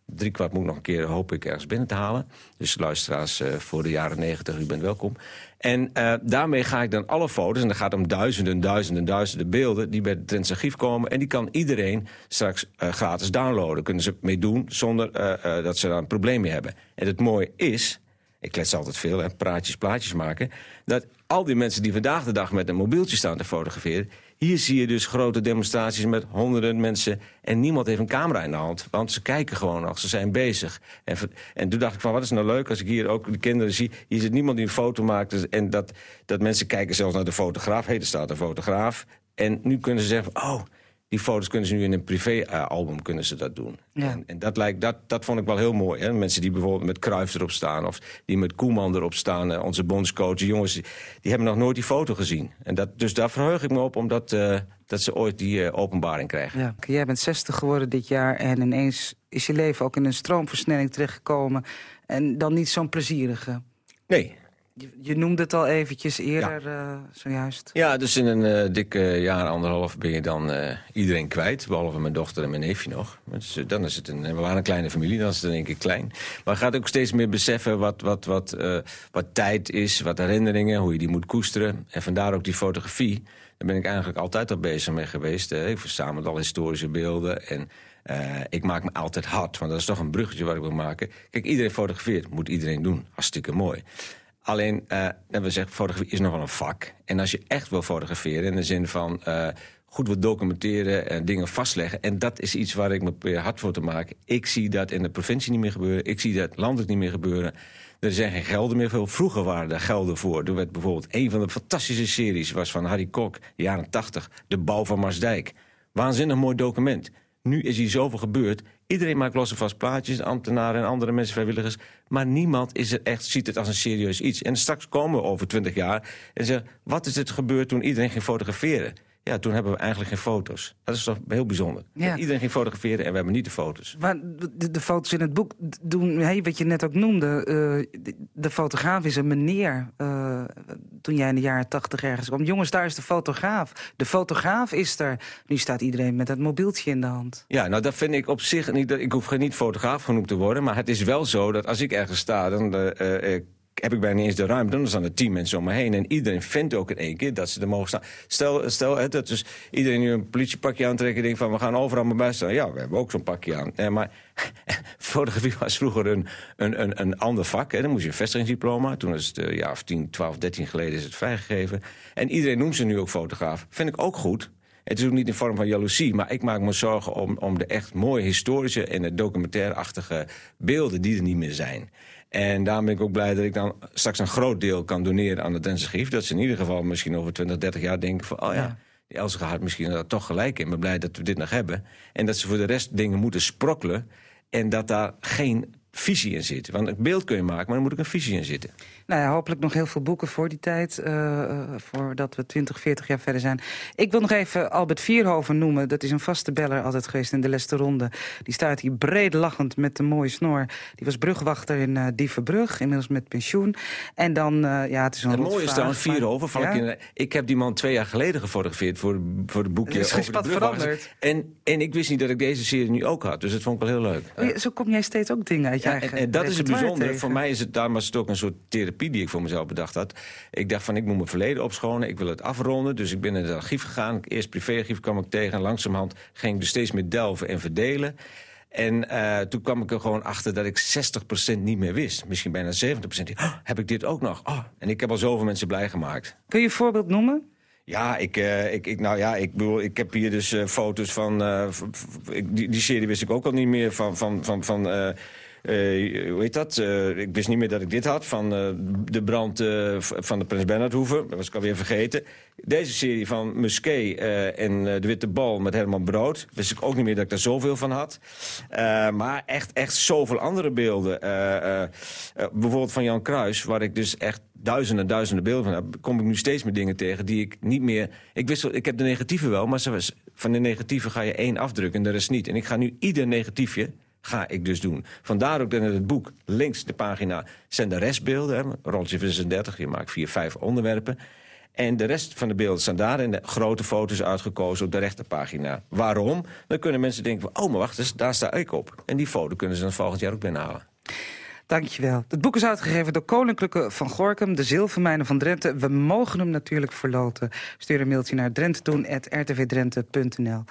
Drie kwart moet ik nog een keer, hoop ik, ergens binnen te halen. Dus luisteraars uh, voor de jaren negentig, u bent welkom. En uh, daarmee ga ik dan alle foto's, en dat gaat om duizenden, duizenden, duizenden beelden... die bij het Drentse Archief komen. En die kan iedereen straks gratis downloaden. Kunnen ze mee doen zonder dat ze daar een probleem mee hebben. En het mooie is, ik klets altijd veel en praatjes, plaatjes maken... dat al die mensen die vandaag de dag met een mobieltje staan te fotograferen... hier zie je dus grote demonstraties met honderden mensen... en niemand heeft een camera in de hand, want ze kijken gewoon nog, ze zijn bezig. En, en toen dacht ik van, wat is nou leuk als ik hier ook de kinderen zie... hier zit niemand die een foto maakt en dat, dat mensen kijken zelfs naar de fotograaf. Hé, er staat een fotograaf. En nu kunnen ze zeggen, oh... Die foto's kunnen ze nu in een privéalbum kunnen ze dat doen. Ja. En, en dat, lijkt, dat, dat vond ik wel heel mooi. Hè? Mensen die bijvoorbeeld met Kruif erop staan... of die met Koeman erop staan, uh, onze bondscoach. Die jongens, die, die, hebben nog nooit die foto gezien. En dat, dus daar verheug ik me op, omdat uh, dat ze ooit die uh, openbaring krijgen. Ja. Jij bent 60 geworden dit jaar... en ineens is je leven ook in een stroomversnelling terechtgekomen. En dan niet zo'n plezierige. Nee, je, noemde het al eventjes eerder, ja. uh, zojuist. Ja, dus in een uh, dikke jaar, anderhalf, ben je dan uh, iedereen kwijt. Behalve mijn dochter en mijn neefje nog. Dus, dan is het een, we waren een kleine familie, dan is het in één keer klein. Maar je gaat ook steeds meer beseffen wat, wat, wat, wat tijd is, wat herinneringen, hoe je die moet koesteren. En vandaar ook die fotografie. Daar ben ik eigenlijk altijd al bezig mee geweest. ik verzamel al historische beelden en... Uh, ik maak me altijd hard, want dat is toch een bruggetje wat ik wil maken. Kijk, iedereen fotografeert, moet iedereen doen. Hartstikke mooi. Alleen, uh, we zeggen, fotografie is nog wel een vak. En als je echt wil fotograferen, in de zin van uh, goed wil documenteren en dingen vastleggen... en dat is iets waar ik me hard voor te maken. Ik zie dat in de provincie niet meer gebeuren. Ik zie dat landelijk niet meer gebeuren. Er zijn geen gelden meer voor. Vroeger waren er gelden voor. Er werd bijvoorbeeld een van de fantastische series... was van Harry Kok, jaren 80, De Bouw van Marsdijk. Waanzinnig mooi document. Nu is hier zoveel gebeurd. Iedereen maakt losse vast plaatjes, ambtenaren en andere mensen, vrijwilligers. Maar niemand is er echt, ziet het als een serieus iets. En straks komen we over twintig jaar en zeggen... wat is er gebeurd toen iedereen ging fotograferen? Ja, toen hebben we eigenlijk geen foto's. Dat is toch heel bijzonder. Ja. Iedereen ging fotograferen en we hebben niet de foto's. Maar de, de foto's in het boek doen, hey, wat je net ook noemde... eh, de, fotograaf is een meneer, eh, toen jij in de jaren tachtig ergens kwam. Jongens, daar is de fotograaf. De fotograaf is er. Nu staat iedereen met dat mobieltje in de hand. Ja, nou dat vind ik op zich niet. Ik hoef geen niet fotograaf genoemd te worden. Maar het is wel zo dat als ik ergens sta, dan eh, heb ik bijna eens de ruimte. Dan staan er tien mensen om me heen. En iedereen vindt ook in één keer dat ze er mogen staan. Stel, stel hè, dat dus iedereen nu een politiepakje aantrekt en denkt van we gaan overal maar bij staan. Ja, we hebben ook zo'n pakje aan. Eh, maar fotografie was vroeger een, een, een, een ander vak. Hè. Dan moest je een vestigingsdiploma. Toen is het jaar of 10, 12, 13 geleden is het vrijgegeven. En iedereen noemt ze nu ook fotograaf. Vind ik ook goed. Het is ook niet in vorm van jaloezie, maar ik maak me zorgen om, om de echt mooie historische en de documentaire-achtige beelden die er niet meer zijn. En daarom ben ik ook blij dat ik dan straks een groot deel kan doneren aan het Grief. Dat ze in ieder geval misschien over 20, 30 jaar denken van... oh ja, Ja. die Elske had misschien daar toch gelijk in. Ik ben blij dat we dit nog hebben. En dat ze voor de rest dingen moeten sprokkelen. En dat daar geen visie in zit. Want een beeld kun je maken, maar er moet ook een visie in zitten. Nou ja, hopelijk nog heel veel boeken voor die tijd. eh, eh, voordat we 20, 40 jaar verder zijn. Ik wil nog even Albert Vierhoven noemen. Dat is een vaste beller altijd geweest in de Leste Ronde. Die staat hier breed lachend met een mooie snor. Die was brugwachter in eh Dievenbrug, inmiddels met pensioen. En dan, ja, het is een Het mooie is trouwens, maar- Vierhoven, Ja? ik, ik heb die man twee jaar geleden gefotografeerd voor, voor het boekje. Er is over de veranderd. En, en ik wist niet dat ik deze serie nu ook had, dus dat vond ik wel heel leuk. Ja, zo kom jij steeds ook dingen uit je Ja, en, eigen en dat is het bijzondere. tegen. Voor mij is het, daarom was het ook een soort therapie die ik voor mezelf bedacht had. Ik dacht van, ik moet mijn verleden opschonen, ik wil het afronden. Dus ik ben in het archief gegaan. Eerst privéarchief kwam ik tegen. En langzamerhand ging ik dus steeds meer delven en verdelen. En eh, toen kwam ik er gewoon achter dat ik 60% niet meer wist. Misschien bijna 70%. Oh, heb ik dit ook nog? Oh, en ik heb al zoveel mensen blij gemaakt. Kun je een voorbeeld noemen? Ja, ik, eh, ik, ik, nou ja, ik, bedoel, ik heb hier dus eh, foto's van... ik- die, die serie wist ik ook al niet meer van... van, van, van eh, hoe heet dat? Eh, ik wist niet meer dat ik dit had. Van eh, de brand van de Prins Bernhardhoeve. Dat was ik alweer vergeten. Deze serie van Musquet en De Witte Bal met Herman Brood. Wist ik ook niet meer dat ik daar zoveel van had. Maar echt, echt zoveel andere beelden. Bijvoorbeeld van Jan Kruis, waar ik dus echt duizenden, duizenden beelden van heb. Kom ik nu steeds meer dingen tegen die ik niet meer... Ik, wist, ik heb de negatieve wel, maar van de negatieve ga je één afdrukken en de rest niet. En ik ga nu ieder negatiefje ga ik dus doen. Vandaar ook dat in het boek links de pagina zijn de restbeelden. Rolletje 36, je maakt vier, vijf onderwerpen. En de rest van de beelden staan daar in de grote foto's uitgekozen op de rechterpagina. Waarom? Dan kunnen mensen denken, oh maar wacht eens, daar sta ik op. En die foto kunnen ze dan volgend jaar ook binnenhalen. Dankjewel. Het boek is uitgegeven door Koninklijke van Gorkum, de zilvermijnen van Drenthe. We mogen hem natuurlijk verloten. Stuur een mailtje naar drentetoen.rtvdrenthe.nl.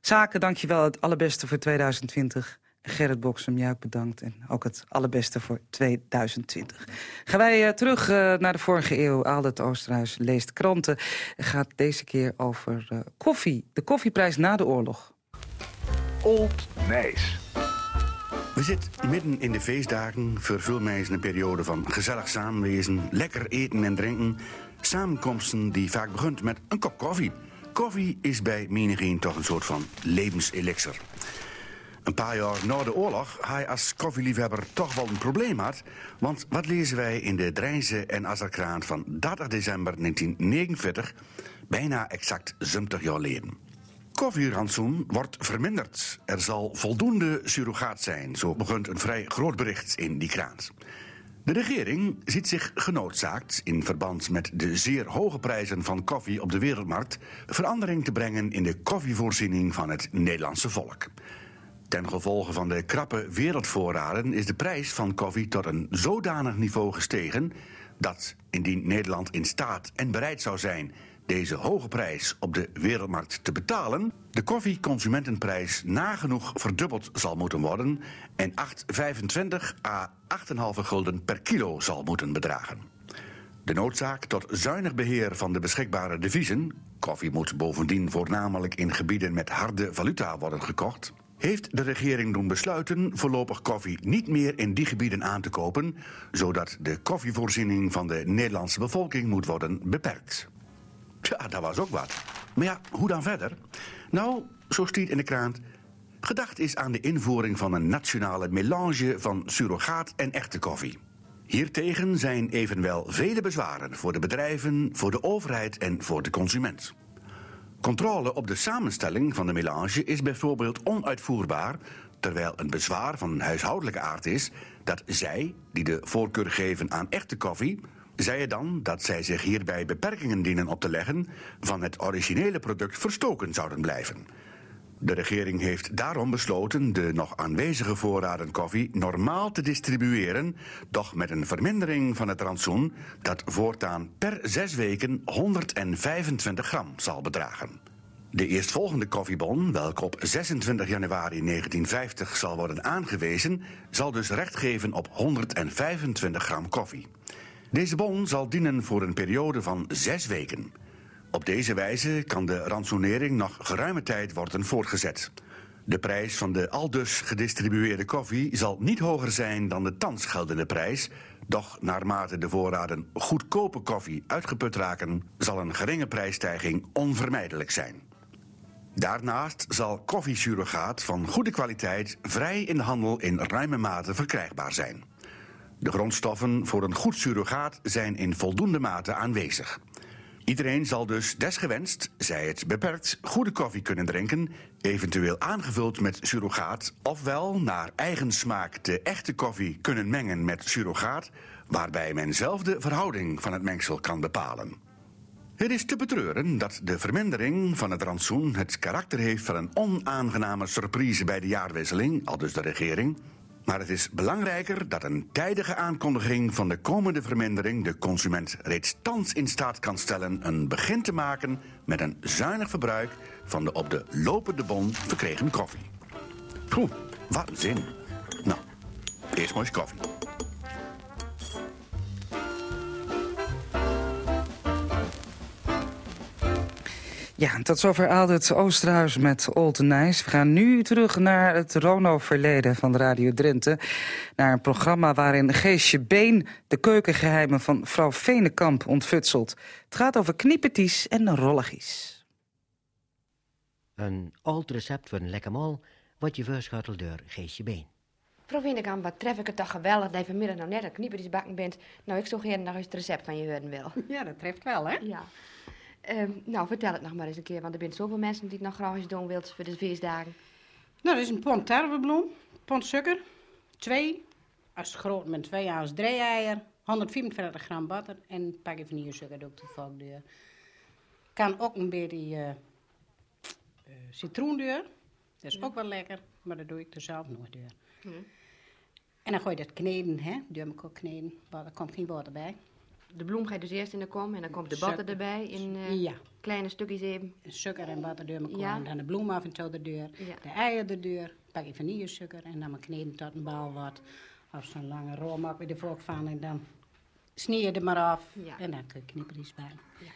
Zaken, dankjewel. Het allerbeste voor 2020. Gerrit Boksem, jij ook bedankt. En ook het allerbeste voor 2020. Gaan wij eh, terug eh, naar de vorige eeuw. Aldert Oosterhuis leest kranten. Het gaat deze keer over eh, koffie. De koffieprijs na de oorlog. Old Nijs. We zitten midden in de feestdagen, vervul mij eens een periode van gezellig samenwezen, lekker eten en drinken. Samenkomsten die vaak begint met een kop koffie. Koffie is bij menigeen toch een soort van levenselixer. Een paar jaar na de oorlog hij als koffieliefhebber toch wel een probleem had. Want wat lezen wij in de Drijnse en Azerkraan van 30 december 1949, bijna exact 70 jaar geleden. Koffierantsoen wordt verminderd. Er zal voldoende surrogaat zijn, zo begint een vrij groot bericht in die krant. De regering ziet zich genoodzaakt in verband met de zeer hoge prijzen van koffie op de wereldmarkt verandering te brengen in de koffievoorziening van het Nederlandse volk. Ten gevolge van de krappe wereldvoorraden is de prijs van koffie tot een zodanig niveau gestegen dat, indien Nederland in staat en bereid zou zijn deze hoge prijs op de wereldmarkt te betalen, de koffieconsumentenprijs nagenoeg verdubbeld zal moeten worden en 8,25 à 8,5 gulden per kilo zal moeten bedragen. De noodzaak tot zuinig beheer van de beschikbare deviezen, koffie moet bovendien voornamelijk in gebieden met harde valuta worden gekocht, heeft de regering doen besluiten voorlopig koffie niet meer in die gebieden aan te kopen, zodat de koffievoorziening van de Nederlandse bevolking moet worden beperkt. Tja, dat was ook wat. Maar ja, hoe dan verder? Nou, zo stiet in de krant. Gedacht is aan de invoering van een nationale melange van surrogaat en echte koffie. Hiertegen zijn evenwel vele bezwaren voor de bedrijven, voor de overheid en voor de consument. Controle op de samenstelling van de melange is bijvoorbeeld onuitvoerbaar, terwijl een bezwaar van huishoudelijke aard is dat zij, die de voorkeur geven aan echte koffie, zeiden dan dat zij zich hierbij beperkingen dienen op te leggen van het originele product verstoken zouden blijven. De regering heeft daarom besloten de nog aanwezige voorraden koffie normaal te distribueren, doch met een vermindering van het rantsoen dat voortaan per zes weken 125 gram zal bedragen. De eerstvolgende koffiebon, welke op 26 januari 1950 zal worden aangewezen, zal dus recht geven op 125 gram koffie. Deze bon zal dienen voor een periode van zes weken. Op deze wijze kan de ransonering nog geruime tijd worden voortgezet. De prijs van de aldus gedistribueerde koffie zal niet hoger zijn dan de thans geldende prijs, doch naarmate de voorraden goedkope koffie uitgeput raken, zal een geringe prijsstijging onvermijdelijk zijn. Daarnaast zal koffiesurrogaat van goede kwaliteit vrij in de handel in ruime mate verkrijgbaar zijn. De grondstoffen voor een goed surrogaat zijn in voldoende mate aanwezig. Iedereen zal dus desgewenst, zij het beperkt, goede koffie kunnen drinken, eventueel aangevuld met surrogaat, ofwel naar eigen smaak de echte koffie kunnen mengen met surrogaat, waarbij men zelf de verhouding van het mengsel kan bepalen. Het is te betreuren dat de vermindering van het rantsoen het karakter heeft van een onaangename surprise bij de jaarwisseling, aldus de regering, maar het is belangrijker dat een tijdige aankondiging van de komende vermindering de consument reeds thans in staat kan stellen een begin te maken met een zuinig verbruik van de op de lopende bon verkregen koffie. Poeh, wat een zin. Nou, eerst maar eens koffie. Ja, tot zover Aldert Oosterhuis met Old Nice. We gaan nu terug naar het Rono-verleden van Radio Drenthe. Naar een programma waarin Geesje Been de keukengeheimen van vrouw Venenkamp ontfutselt. Het gaat over knieperties en rolligies. Een oud recept voor een lekker mol wordt je voorschoteld door Geesje Been. Mevrouw Windekamp, wat tref ik het toch geweldig dat je vanmiddag nou net een kniepertjes bakken bent. Nou, ik zo graag nog eens het recept van je horen wil. Ja, dat treft wel, hè? Ja. Ehm, nou, vertel het nog maar eens een keer, want er zijn zoveel mensen die het nog graag eens doen wilt voor de feestdagen. Nou, dat is een pond tarwebloem, pond suiker, twee, als groot met twee als drie eier, 145 gram butter en een pakje vanillesuiker doe ik toevallig deur. Kan ook een beetje uh, uh, citroen deur, dat is ook wel lekker, maar dat doe ik er zelf nooit deur. Hm. En dan gooi je dat kneden, hè, doe ik ook kneden, maar er komt geen water bij. De bloem ga je dus eerst in de kom en dan komt de butter erbij in eh, Ja. kleine stukjes even. Suiker en water door elkaar. Ja. En dan de bloem af en toe de deur. Ja. De eieren de deur. Pak je vanillesuiker en dan kneden tot een bal wordt. Of zo'n lange rol maak je er ook van. En dan snier je er maar af. En dan kun je knippen iets bij. Ja.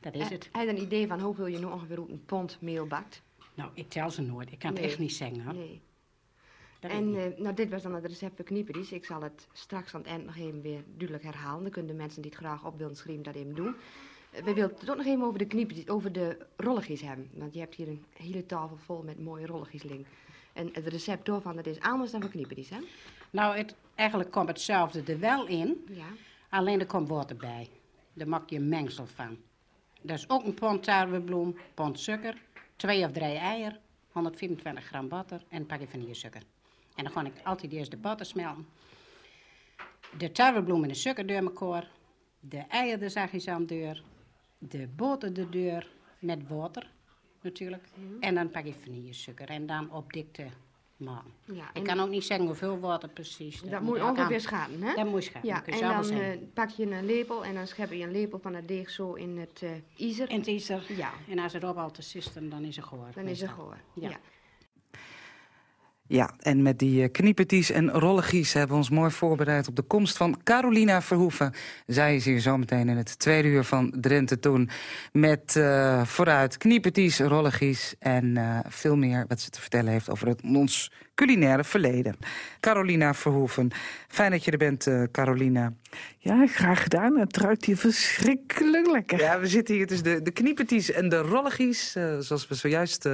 Dat is Eh, het. Heb je een idee van hoeveel je nu ongeveer een pond meel bakt? Nou, ik tel ze nooit. Ik kan Nee. het echt niet zeggen hoor. Nee. En eh, nou, dit was dan het recept voor knieperies. Ik zal het straks aan het eind nog even weer duidelijk herhalen. Dan kunnen de mensen die het graag op willen schrijven dat even doen. Eh, we willen het ook nog even over de knieperies, over de rolligjes hebben. Want je hebt hier een hele tafel vol met mooie rolligjes. En het recept daarvan, dat is anders dan voor knieperies, hè? Nou, het, eigenlijk komt hetzelfde er wel in. Ja. Alleen er komt water bij. Daar maak je een mengsel van. Dat is ook een pond tarwebloem, pond suiker, twee of drie eieren, 124 gram boter en een pakje vanillesuiker. En dan ga ik altijd eerst de boter smelten. De tarwebloem en de elkaar. De eieren de zachtjes aan de deur. De boter de deur met water natuurlijk. En dan pak je vanillesuiker en dan op dikte ja Ik kan ook niet zeggen hoeveel water precies. dat moet je ook ongeveer schatten, hè? Dat moet je schatten. Ja, dat je en dan eh, pak je een lepel en dan schep je een lepel van het deeg zo in het eh ijzer. En het. Ja. En als het op al te sisten, dan is het gehoord. Dan is het. Ja. Ja. Ja, en met die knieperties en rollegies hebben we ons mooi voorbereid op de komst van Carolina Verhoeven. Zij is hier zometeen in het tweede uur van Drenthe Toen. Met uh, vooruit knieperties, rollegies en uh, veel meer wat ze te vertellen heeft over het, ons culinaire verleden. Carolina Verhoeven. Fijn dat je er bent, uh, Carolina. Ja, graag gedaan. Het ruikt hier verschrikkelijk lekker. Ja, we zitten hier tussen de, de knieperties en de rollegies. Zoals we zojuist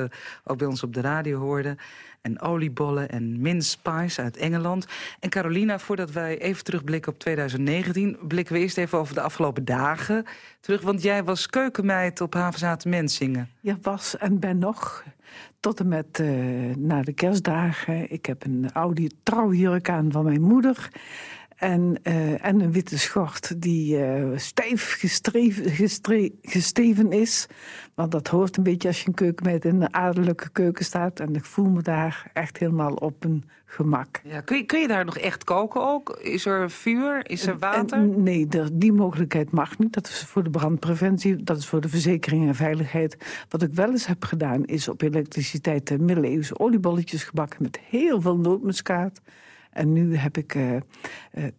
ook bij ons op de radio hoorden. En oliebollen en mince pies uit Engeland. En Carolina, voordat wij even terugblikken op 2019... blikken we eerst even over de afgelopen dagen terug. Want jij was keukenmeid op Havenzaten Mensingen. Ja, was en ben nog. Tot en met uh, na de kerstdagen. Ik heb een oude trouwjurk aan van mijn moeder. En, uh, en een witte schort die uh, stijf gestreven, gestre, gesteven is. Want dat hoort een beetje als je een keukenmeid in een adellijke keuken staat. En ik voel me daar echt helemaal op een gemak. Ja, kun, je, kun je daar nog echt koken ook? Is er vuur? Is er water? En, nee, die mogelijkheid mag niet. Dat is voor de brandpreventie, dat is voor de verzekering en veiligheid. Wat ik wel eens heb gedaan, is op elektriciteit de middeleeuwse oliebolletjes gebakken... met heel veel nootmuskaat. En nu heb ik uh, uh,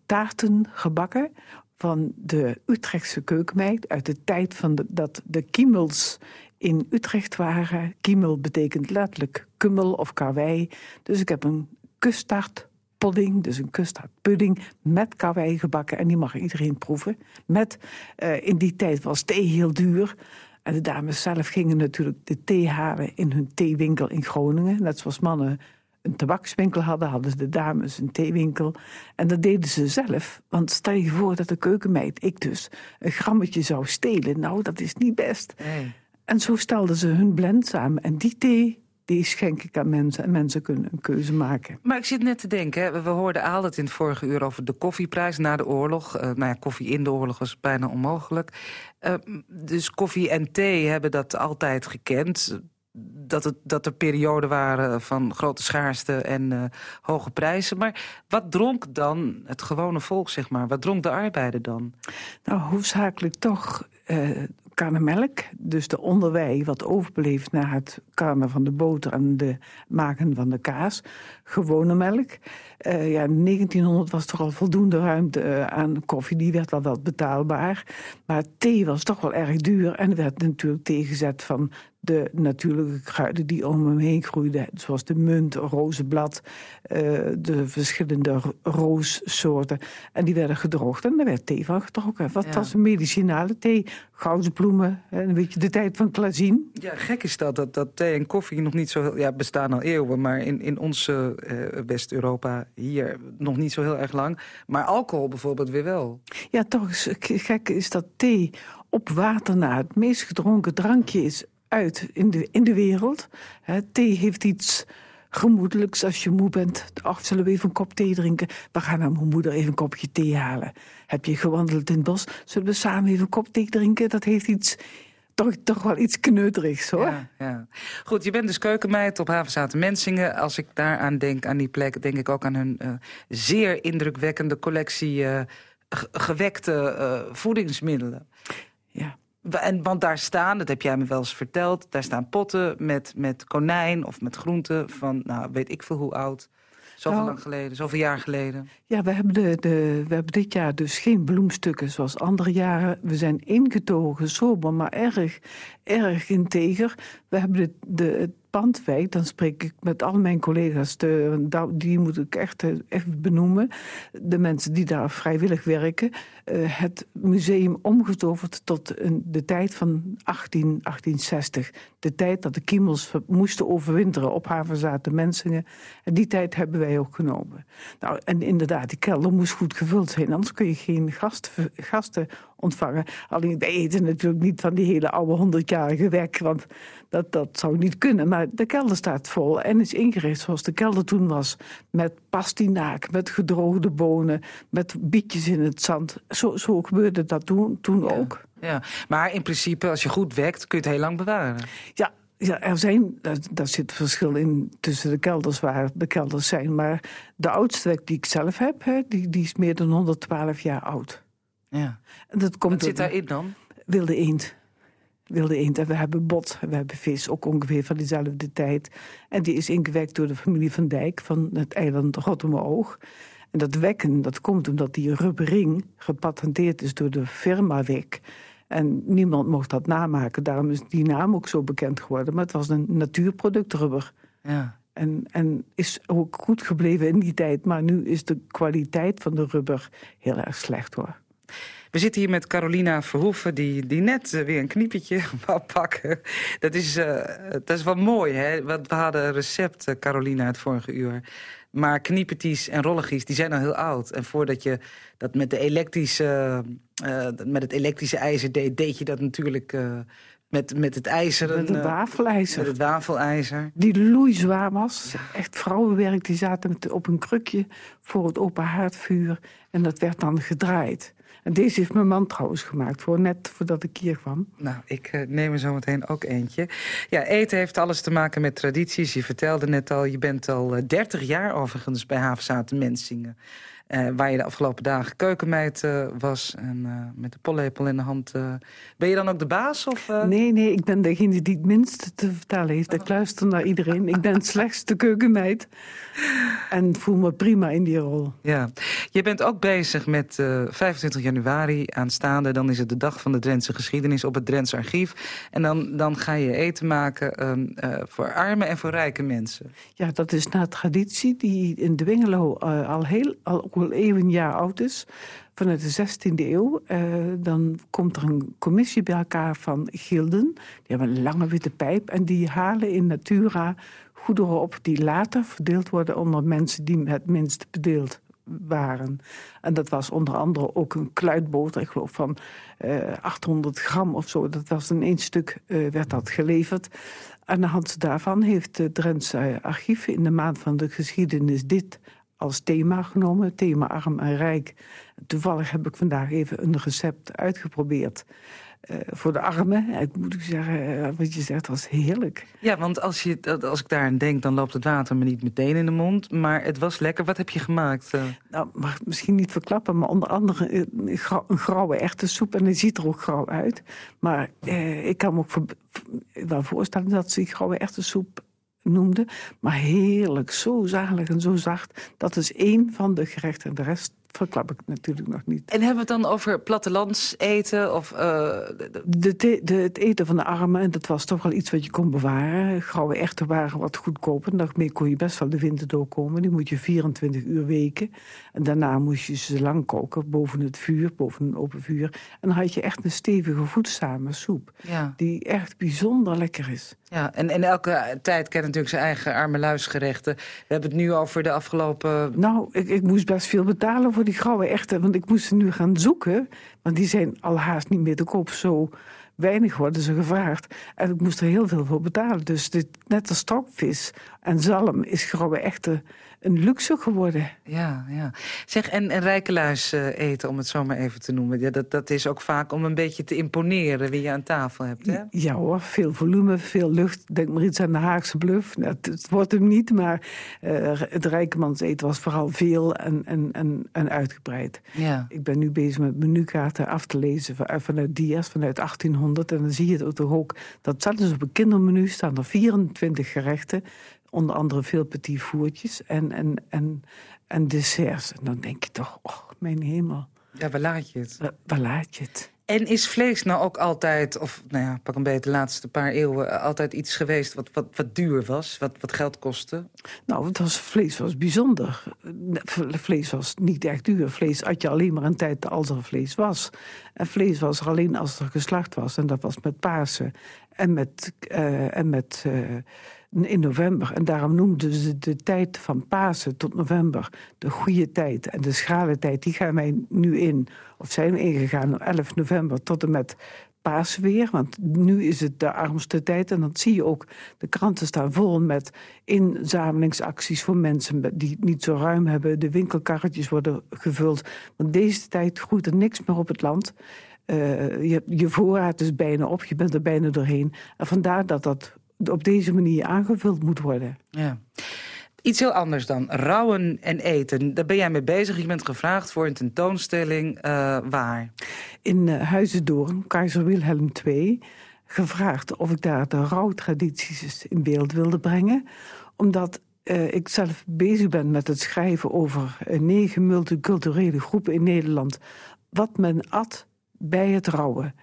taarten gebakken van de Utrechtse keukenmeid... uit de tijd van de, dat de kiemels in Utrecht waren. Kiemel betekent letterlijk kummel of karwei. Dus ik heb een kuststaartpodding, dus een kuststaartpudding... met karwei gebakken en die mag iedereen proeven. Met, uh, in die tijd was thee heel duur... En de dames zelf gingen natuurlijk de thee halen in hun theewinkel in Groningen. Net zoals mannen een tabakswinkel hadden, hadden de dames een theewinkel. En dat deden ze zelf. Want stel je voor dat de keukenmeid, ik dus, een grammetje zou stelen. Nou, dat is niet best. Nee. En zo stelden ze hun blend samen. En die thee, die schenk ik aan mensen. En mensen kunnen een keuze maken. Maar ik zit net te denken, hè, we hoorden altijd in het vorige uur over de koffieprijs na de oorlog. Uh, nou ja, koffie in de oorlog was bijna onmogelijk. Uh, dus koffie en thee hebben dat altijd gekend dat, het, dat er perioden waren van grote schaarste en uh, hoge prijzen. Maar wat dronk dan het gewone volk, zeg maar? Wat dronk de arbeider dan? Nou, hoofdzakelijk toch uh, karnemelk. Dus de onderwei wat overbleef na het karnen van de boter en de maken van de kaas. Gewone melk. Uh, ja, in 1900 was er al voldoende ruimte aan koffie. Die werd wel wat betaalbaar. Maar thee was toch wel erg duur. En er werd natuurlijk tegenzet van de natuurlijke kruiden die om hem heen groeiden. Zoals de munt, rozenblad, uh, de verschillende roossoorten. En die werden gedroogd en daar werd thee van getrokken. Wat ja. was een medicinale thee? Gouden bloemen, een beetje de tijd van klazien. Ja, gek is dat, dat, dat thee en koffie nog niet zo... Ja, bestaan al eeuwen, maar in, in ons uh, West-Europa hier nog niet zo heel erg lang. Maar alcohol bijvoorbeeld weer wel. Ja, toch is gek is dat thee op water na het meest gedronken drankje is uit in de, in de wereld. He, thee heeft iets gemoedelijks als je moe bent. Ach, zullen we even een kop thee drinken? We gaan naar mijn moeder even een kopje thee halen. Heb je gewandeld in het bos? Zullen we samen even een kop thee drinken? Dat heeft iets... Toch, toch wel iets kneuterigs, hoor. Ja, ja. Goed, je bent dus keukenmeid op Havenzaten Mensingen. Als ik daaraan denk, aan die plek, denk ik ook aan hun uh, zeer indrukwekkende collectie uh, gewekte uh, voedingsmiddelen. Ja. En, want daar staan, dat heb jij me wel eens verteld... daar staan potten met, met konijn of met groenten van, nou, weet ik veel hoe oud. Zoveel nou, lang geleden, zoveel jaar geleden. Ja, we hebben, de, de, we hebben dit jaar dus geen bloemstukken zoals andere jaren. We zijn ingetogen, sober, maar erg, erg integer. We hebben de, de, pandwijk, dan spreek ik met al mijn collega's, de, die moet ik echt even benoemen. De mensen die daar vrijwillig werken. Uh, het museum omgetoverd tot de tijd van 18, 1860. De tijd dat de kiemels moesten overwinteren op havenzaten Mensingen. En die tijd hebben wij ook genomen. Nou, en inderdaad, die kelder moest goed gevuld zijn, anders kun je geen gast, gasten ontvangen. Alleen wij eten natuurlijk niet van die hele oude honderdjarige wek, want dat, dat zou niet kunnen. Maar de kelder staat vol en is ingericht zoals de kelder toen was. Met pastinaak, met gedroogde bonen, met bietjes in het zand. Zo, zo gebeurde dat toen, toen ja. ook. Ja, maar in principe, als je goed wekt, kun je het heel lang bewaren. Ja, ja, er zijn, daar, daar zit verschil in tussen de kelders waar de kelders zijn. Maar de oudste wek die ik zelf heb, hè, die, die is meer dan 112 jaar oud. Ja. En dat komt Wat zit daarin dan? Wilde eend. wilde eend. En we hebben bot, we hebben vis, ook ongeveer van diezelfde tijd. En die is ingewekt door de familie van Dijk van het eiland Rottemoog. En dat wekken, dat komt omdat die rubbering gepatenteerd is door de firma Wek. En niemand mocht dat namaken. Daarom is die naam ook zo bekend geworden. Maar het was een natuurproduct rubber. Ja. En, en is ook goed gebleven in die tijd. Maar nu is de kwaliteit van de rubber heel erg slecht hoor. We zitten hier met Carolina Verhoeven, die, die net eh, weer een kniepetje wou pakken. Dat is, uh, dat is wel mooi, hè? Want we hadden recept, uh, Carolina, het vorige uur. Maar kniepertjes en rolligies, die zijn al heel oud. En voordat je dat met, de elektrische, met het elektrische ijzer deed... deed je dat natuurlijk met, met het ijzer. Met het wafelijzer. Met het wafelijzer. Die loeizwaar was. Echt vrouwenwerk, die zaten met, op een krukje voor het open haardvuur. En dat werd dan gedraaid. En deze heeft mijn man trouwens gemaakt, voor, net voordat ik hier kwam. Nou, ik uh, neem er zo meteen ook eentje. Ja, eten heeft alles te maken met tradities. Je vertelde net al, je bent al 30 jaar overigens bij Havenzaten Mensingen. Uh, waar je de afgelopen dagen keukenmeid uh, was en uh, met de pollepel in de hand. Ben je dan ook de baas? Of, Nee, nee, ik ben degene die het minste te vertellen heeft. Ik luister naar iedereen. Ik ben slechts de keukenmeid. En voel me prima in die rol. Ja, je bent ook bezig met 25 januari aanstaande. Dan is het de dag van de Drentse geschiedenis op het Drentse archief. En dan, dan ga je eten maken um, voor arme en voor rijke mensen. Ja, dat is na traditie die in Dwingelo al heel... Al al een jaar oud is, vanuit de 16e eeuw. Uh, dan komt er een commissie bij elkaar van gilden. Die hebben een lange witte pijp en die halen in natura goederen op... die later verdeeld worden onder mensen die het minst bedeeld waren. En dat was onder andere ook een kluitboter, ik geloof van uh, 800 gram of zo. Dat was in één stuk, uh, werd dat geleverd. Aan de hand daarvan heeft het Drentse archief in de maand van de geschiedenis dit als thema genomen. Thema arm en rijk. Toevallig heb ik vandaag even een recept uitgeprobeerd. Uh, voor de armen. Ik moet ik zeggen, uh, wat je zegt, was heerlijk. Ja, want als, je, als ik daaraan denk, dan loopt het water me niet meteen in de mond. Maar het was lekker. Wat heb je gemaakt? Uh? Nou, mag misschien niet verklappen, maar onder andere een, grauw, een grauwe echte soep. En die ziet er ook grauw uit. Maar ik kan me ook wel voorstellen dat ze die grauwe echte soep noemde. Maar heerlijk, zo zalig en zo zacht. Dat is één van de gerechten. De rest verklap ik natuurlijk nog niet. En hebben we het dan over plattelands eten? Of, uh... de, de, de, het eten van de armen, en dat was toch wel iets wat je kon bewaren. Grauwe echten waren wat goedkoper. Daarmee kon je best wel de winter doorkomen. Die moet je 24 uur weken. En daarna moest je ze lang koken, boven het vuur, boven een open vuur. En dan had je echt een stevige, voedzame soep. Ja. Die echt bijzonder lekker is. Ja, en, en elke tijd kent natuurlijk zijn eigen arme luisgerechten. We hebben het nu over de afgelopen... Nou, ik, ik moest best veel betalen voor die gouden echte. Want ik moest ze nu gaan zoeken. Want die zijn al haast niet meer te koop. Zo weinig worden ze gevraagd. En ik moest er heel veel voor betalen. Dus dit, net als stokvis en zalm is gouden echte een luxe geworden. Ja, ja. Zeg, en, en rijkeluis uh, eten, om het zo maar even te noemen. Ja, dat, dat is ook vaak om een beetje te imponeren wie je aan tafel hebt, hè? Ja hoor, veel volume, veel lucht. Denk maar iets aan de Haagse bluff. Nou, het, het, wordt hem niet, maar uh, het rijkemans eten was vooral veel en, en, en, en uitgebreid. Ja. Ik ben nu bezig met menukaarten af te lezen vanuit Diaz, vanuit 1800. En dan zie je toch ook, dat zelfs op een kindermenu staan er 24 gerechten onder andere veel petit voertjes en, en, en, en desserts. En dan denk je toch, oh, mijn hemel. Ja, waar laat je het? Waar, waar laat je het? En is vlees nou ook altijd, of nou ja, pak een beetje de laatste paar eeuwen... altijd iets geweest wat, wat, wat duur was, wat, wat geld kostte? Nou, het was, vlees was bijzonder. Vlees was niet echt duur. Vlees at je alleen maar een tijd als er vlees was. En vlees was er alleen als er geslacht was. En dat was met Pasen en met... Uh, en met uh, in november. En daarom noemden ze de tijd van Pasen tot november de goede tijd. En de schrale tijd, die gaan wij nu in, of zijn we ingegaan op 11 november tot en met Pasen weer. Want nu is het de armste tijd. En dan zie je ook, de kranten staan vol met inzamelingsacties voor mensen die niet zo ruim hebben. De winkelkarretjes worden gevuld. Want deze tijd groeit er niks meer op het land. Uh, je, je voorraad is bijna op, je bent er bijna doorheen. En vandaar dat dat op deze manier aangevuld moet worden. Ja. Iets heel anders dan, rouwen en eten. Daar ben jij mee bezig. Je bent gevraagd voor een tentoonstelling. Uh, waar? In uh, Huizendoorn, Keizer Wilhelm II. gevraagd of ik daar de rouwtradities in beeld wilde brengen. Omdat uh, ik zelf bezig ben met het schrijven over negen multiculturele groepen in Nederland. Wat men at bij het rouwen.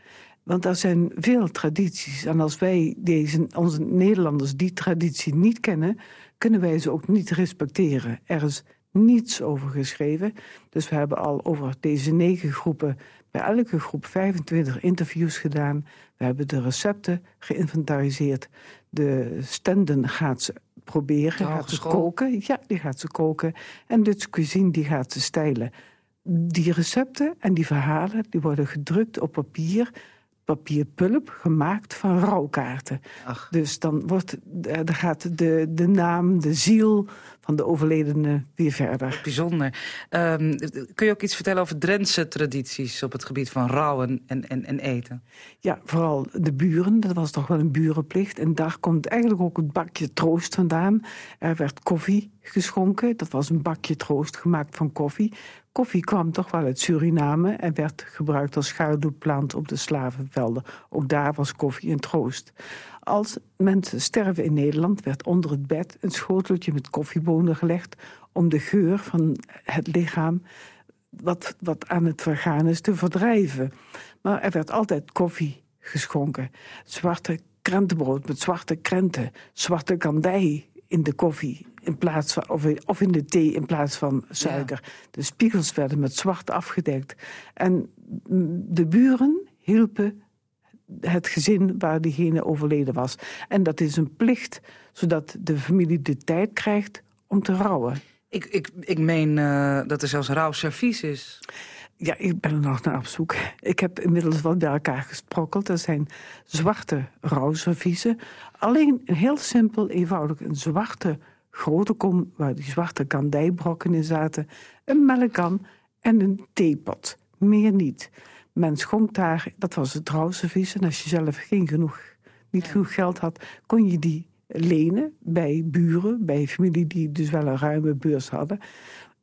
Want er zijn veel tradities. En als wij, deze, onze Nederlanders, die traditie niet kennen... kunnen wij ze ook niet respecteren. Er is niets over geschreven. Dus we hebben al over deze negen groepen... bij elke groep 25 interviews gedaan. We hebben de recepten geïnventariseerd. De stenden gaat ze proberen, gaat ze koken. Ja, die gaat ze koken. En Dutch cuisine, die gaat ze stijlen. Die recepten en die verhalen, die worden gedrukt op papier papierpulp gemaakt van rouwkaarten. Dus dan wordt, er gaat de, de naam, de ziel van de overledene weer verder. Bijzonder. Um, kun je ook iets vertellen over Drentse tradities op het gebied van rouwen en, en, en eten? Ja, vooral de buren. Dat was toch wel een burenplicht. En daar komt eigenlijk ook het bakje troost vandaan. Er werd koffie geschonken. Dat was een bakje troost gemaakt van koffie. Koffie kwam toch wel uit Suriname en werd gebruikt als schaduwplant op de slavenvelden. Ook daar was koffie een troost. Als mensen sterven in Nederland werd onder het bed een schoteltje met koffiebonen gelegd om de geur van het lichaam wat, wat aan het vergaan is te verdrijven. Maar er werd altijd koffie geschonken. Zwarte krentenbrood met zwarte krenten, zwarte kandij in de koffie in plaats van, of, of in de thee in plaats van suiker. De spiegels werden met zwart afgedekt. En de buren hielpen het gezin waar diegene overleden was. En dat is een plicht, zodat de familie de tijd krijgt om te rouwen. Ik, ik, ik meen uh, dat er zelfs rouwservies is. Ja, ik ben er nog naar op zoek. Ik heb inmiddels wat bij elkaar gesprokkeld. Er zijn zwarte rouwserviezen. Alleen heel simpel, eenvoudig een zwarte grote kom... waar die zwarte kandijbrokken in zaten, een melkkan en een theepot. Meer niet. Men schonk daar, dat was het rouwservies... en als je zelf geen genoeg, niet genoeg geld had, kon je die lenen bij buren, bij familie die dus wel een ruime beurs hadden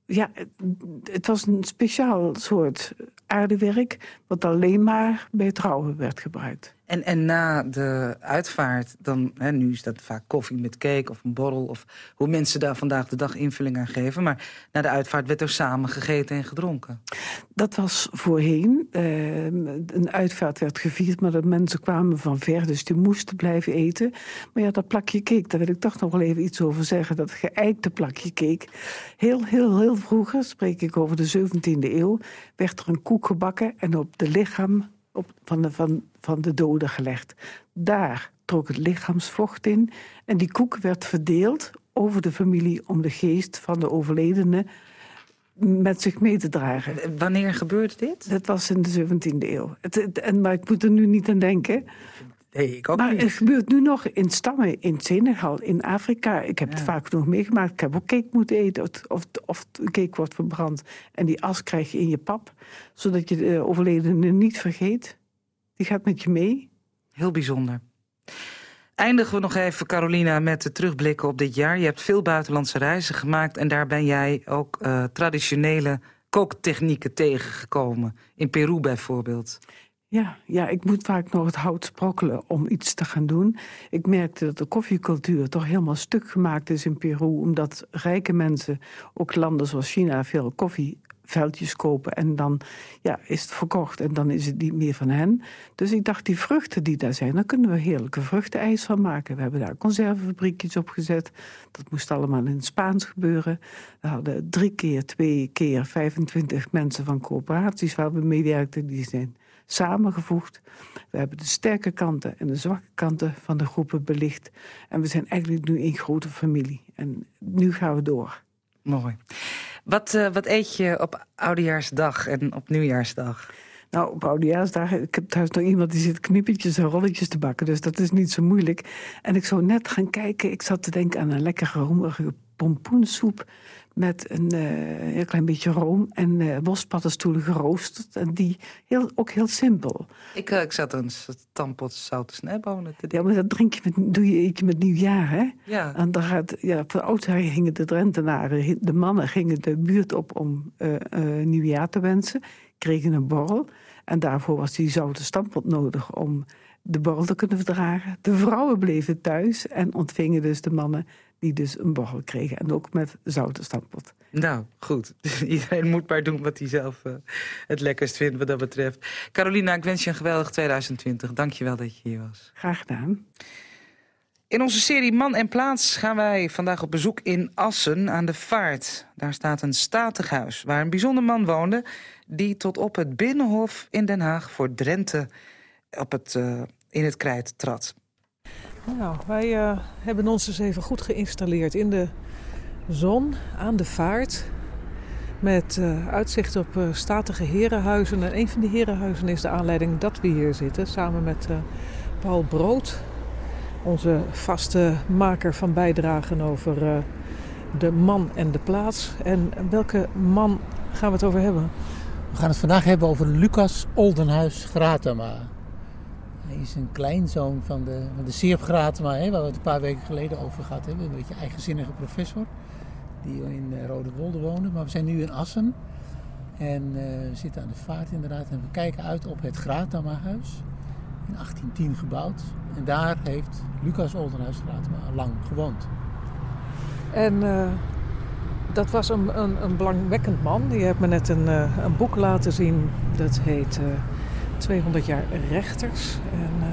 ja, het was een speciaal soort aardewerk... wat alleen maar bij trouwen werd gebruikt. En, en na de uitvaart, dan, hè, nu is dat vaak koffie met cake of een borrel... of hoe mensen daar vandaag de dag invulling aan geven. Maar na de uitvaart werd er samen gegeten en gedronken. Dat was voorheen. Uh, een uitvaart werd gevierd, maar de mensen kwamen van ver... dus die moesten blijven eten. Maar ja, dat plakje cake, daar wil ik toch nog wel even iets over zeggen. Dat geëikte plakje cake. Heel, heel, heel vroeger, spreek ik over de 17e eeuw... werd er een koek gebakken en op de lichaam op, van, de, van, van de doden gelegd. Daar trok het lichaamsvocht in en die koek werd verdeeld over de familie om de geest van de overledene met zich mee te dragen. Wanneer gebeurde dit? Dat was in de 17e eeuw. Het, en, maar ik moet er nu niet aan denken. Nee, ik ook maar niet. het gebeurt nu nog in stammen, in Senegal, in Afrika. Ik heb het vaak nog meegemaakt. Ik heb ook cake moeten eten of, of, of cake wordt verbrand. En die as krijg je in je pap, zodat je de overledene niet vergeet. Die gaat met je mee. Heel bijzonder. Eindigen we nog even, Carolina, met de terugblikken op dit jaar. Je hebt veel buitenlandse reizen gemaakt... en daar ben jij ook uh, traditionele kooktechnieken tegengekomen. In Peru bijvoorbeeld. Ja, ja, ik moet vaak nog het hout sprokkelen om iets te gaan doen. Ik merkte dat de koffiecultuur toch helemaal stuk gemaakt is in Peru... omdat rijke mensen, ook landen zoals China, veel koffieveldjes kopen... en dan ja, is het verkocht en dan is het niet meer van hen. Dus ik dacht, die vruchten die daar zijn, daar kunnen we heerlijke vruchtenijs van maken. We hebben daar conservefabriekjes op gezet. Dat moest allemaal in het Spaans gebeuren. We hadden drie keer, twee keer 25 mensen van coöperaties waar we mee werkten. Die zijn samengevoegd. We hebben de sterke kanten en de zwakke kanten van de groepen belicht. En we zijn eigenlijk nu één grote familie. En nu gaan we door. Mooi. Wat, uh, wat eet je op Oudejaarsdag en op Nieuwjaarsdag? Nou, op Oudejaarsdag, ik heb thuis nog iemand die zit knippertjes en rolletjes te bakken. Dus dat is niet zo moeilijk. En ik zou net gaan kijken, ik zat te denken aan een lekkere romerige pompoensoep met een uh, heel klein beetje room en uh, bospaddenstoelen geroosterd. En die heel, ook heel simpel. Ik, uh, ik zat een tampot zoute snijbonen te Ja, maar dat drink je met, doe je eetje met nieuwjaar, hè? Ja. En dan gaat, ja, van oudsher gingen de Drentenaren, de mannen gingen de buurt op om nieuwjaar te wensen. Kregen een borrel. En daarvoor was die zoute stampot nodig om de borrel te kunnen verdragen. De vrouwen bleven thuis en ontvingen dus de mannen die dus een borrel kregen. En ook met zoute stampot. Nou, goed. Iedereen moet maar doen wat hij zelf uh, het lekkerst vindt wat dat betreft. Carolina, ik wens je een geweldig 2020. Dank je wel dat je hier was. Graag gedaan. In onze serie Man en Plaats gaan wij vandaag op bezoek in Assen aan de Vaart. Daar staat een statig huis waar een bijzonder man woonde... die tot op het Binnenhof in Den Haag voor Drenthe op het, uh, in het krijt trad. Nou, wij uh, hebben ons eens even goed geïnstalleerd in de zon aan de vaart. Met uh, uitzicht op uh, statige herenhuizen. En een van die herenhuizen is de aanleiding dat we hier zitten. Samen met Paul Brood, onze vaste maker van bijdragen over de man en de plaats. En welke man gaan we het over hebben? We gaan het vandaag hebben over Lucas Oldenhuis Gratama. Is een kleinzoon van de, van de Seerp Gratema, hè, waar we het een paar weken geleden over gehad hebben. Een beetje eigenzinnige professor die in uh, Rode Wolde woonde. Maar we zijn nu in Assen en uh, we zitten aan de vaart inderdaad. En we kijken uit op het Gratema-huis, in 1810 gebouwd. En daar heeft Lucas Oldenhuis Gratema lang gewoond. En uh, dat was een, een, een, belangwekkend man. Je hebt me net een, een boek laten zien, dat heet... 200 jaar rechters. En uh,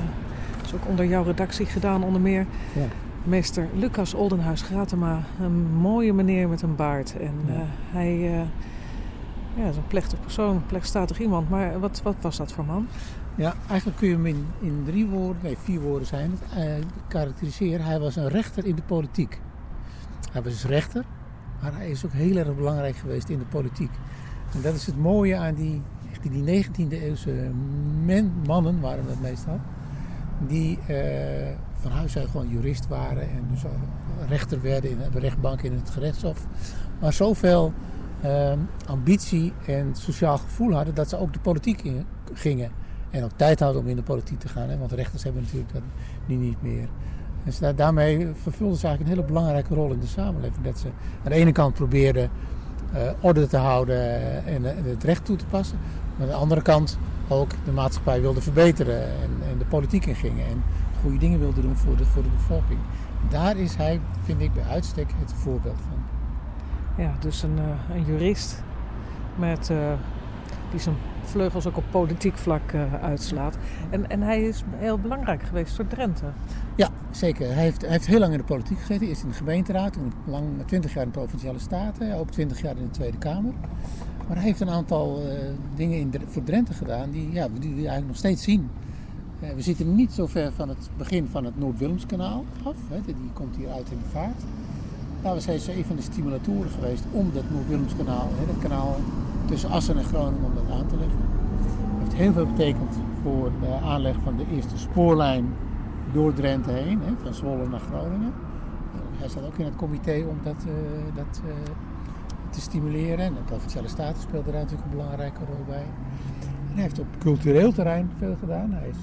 dat is ook onder jouw redactie gedaan, onder meer. Ja. Meester Lucas Oldenhuis Gratema, een mooie meneer met een baard. En ja. uh, hij uh, ja, is een plechtig persoon, een plechtstatig iemand. Maar wat, wat was dat voor man? Ja, eigenlijk kun je hem in, in drie woorden, nee vier woorden zijn het, karakteriseren. Hij was een rechter in de politiek. Hij was dus rechter, maar hij is ook heel erg belangrijk geweest in de politiek. En dat is het mooie aan die die, die 19e eeuwse men, mannen waren dat meestal, die uh, van huis uit gewoon jurist waren en dus rechter werden in de rechtbank in het gerechtshof. Maar zoveel uh, ambitie en sociaal gevoel hadden dat ze ook de politiek in gingen. En ook tijd hadden om in de politiek te gaan, hè, want rechters hebben natuurlijk dat nu niet meer. Dus daarmee vervulden ze eigenlijk een hele belangrijke rol in de samenleving. Dat ze aan de ene kant probeerden uh, orde te houden en het recht toe te passen. Maar aan de andere kant ook de maatschappij wilde verbeteren en, en de politiek in gingen. En goede dingen wilde doen voor de, voor de bevolking. Daar is hij, vind ik, bij uitstek het voorbeeld van. Ja, dus een, uh, een jurist met, uh, die zijn vleugels ook op politiek vlak uh, uitslaat. En, en hij is heel belangrijk geweest voor Drenthe. Ja, zeker. Hij heeft, hij heeft heel lang in de politiek gezeten. Eerst in de gemeenteraad, toen lang 20 jaar in de Provinciale Staten, ook 20 jaar in de Tweede Kamer. Maar hij heeft een aantal uh, dingen in, voor Drenthe gedaan die, ja, die we eigenlijk nog steeds zien. Uh, we zitten niet zo ver van het begin van het Noord-Willemskanaal af. Hè, die komt hier uit in de vaart. Daar was hij een van de stimulatoren geweest om dat Noord-Willemskanaal, dat kanaal tussen Assen en Groningen, om dat aan te leggen. Hij heeft heel veel betekend voor de aanleg van de eerste spoorlijn door Drenthe heen, hè, van Zwolle naar Groningen. Hij zat ook in het comité om dat, uh, dat stimuleren. En de Provinciale Staten speelde daar natuurlijk een belangrijke rol bij. En hij heeft op cultureel terrein veel gedaan. Hij is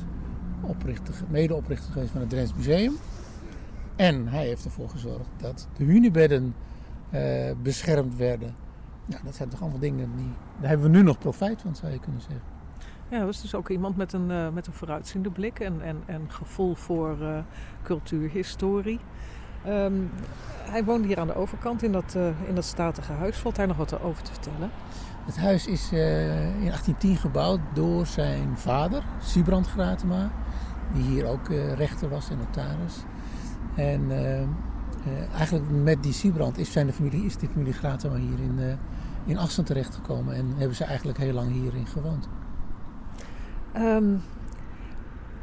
oprichter, medeoprichter geweest van het Drents Museum. En hij heeft ervoor gezorgd dat de hunebedden uh, beschermd werden. Nou, dat zijn toch allemaal dingen die. Daar hebben we nu nog profijt van, zou je kunnen zeggen. Ja, dat is dus ook iemand met een, uh, met een vooruitziende blik en, en, en gevoel voor uh, cultuurhistorie. Um, hij woonde hier aan de overkant in dat, uh, in dat statige huis. Valt daar nog wat over te vertellen? Het huis is uh, in 1810 gebouwd door zijn vader, Siebrand Gratema. Die hier ook uh, rechter was en notaris. En eigenlijk met die Siebrand is, zijn de familie, is de familie Gratema hier in, in Assen terechtgekomen. En hebben ze eigenlijk heel lang hierin gewoond. Um,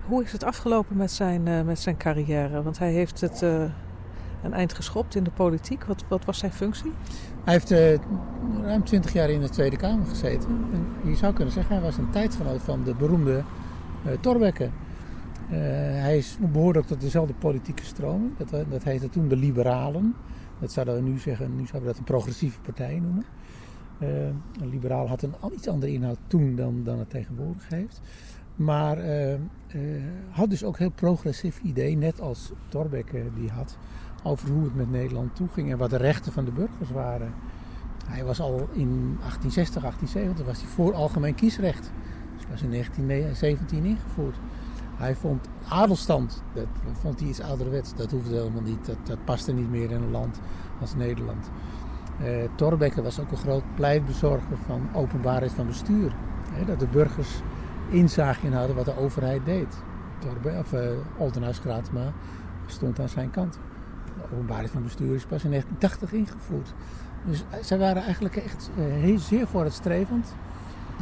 hoe is het afgelopen met zijn, met zijn carrière? Want hij heeft het een eind geschopt in de politiek. Wat, wat was zijn functie? Hij heeft uh, ruim twintig jaar in de Tweede Kamer gezeten. En je zou kunnen zeggen, hij was een tijdgenoot van de beroemde uh. Uh, hij is, behoorde ook tot dezelfde politieke stroming. Dat, dat heette toen de Liberalen. Dat zouden we nu zeggen, nu zouden we dat een progressieve partij noemen. een liberaal had een iets andere inhoud toen dan, dan het tegenwoordig heeft. Maar had dus ook heel progressief idee, net als Thorbecke die had over hoe het met Nederland toeging en wat de rechten van de burgers waren. Hij was al in 1860, 1870 was hij voor algemeen kiesrecht. Dus was in 1917 ingevoerd. Hij vond adelstand, dat vond hij iets ouderwets. Dat hoefde helemaal niet. Dat, dat paste niet meer in een land als Nederland. Uh, Thorbecke was ook een groot pleitbezorger van openbaarheid van bestuur. dat de burgers inzage in hadden wat de overheid deed. Torbe, of, uh, Oldenhuis Gratema stond aan zijn kant. Openbaarheid van bestuur is pas in 1980 ingevoerd. Dus zij waren eigenlijk echt uh, heel zeer vooruitstrevend.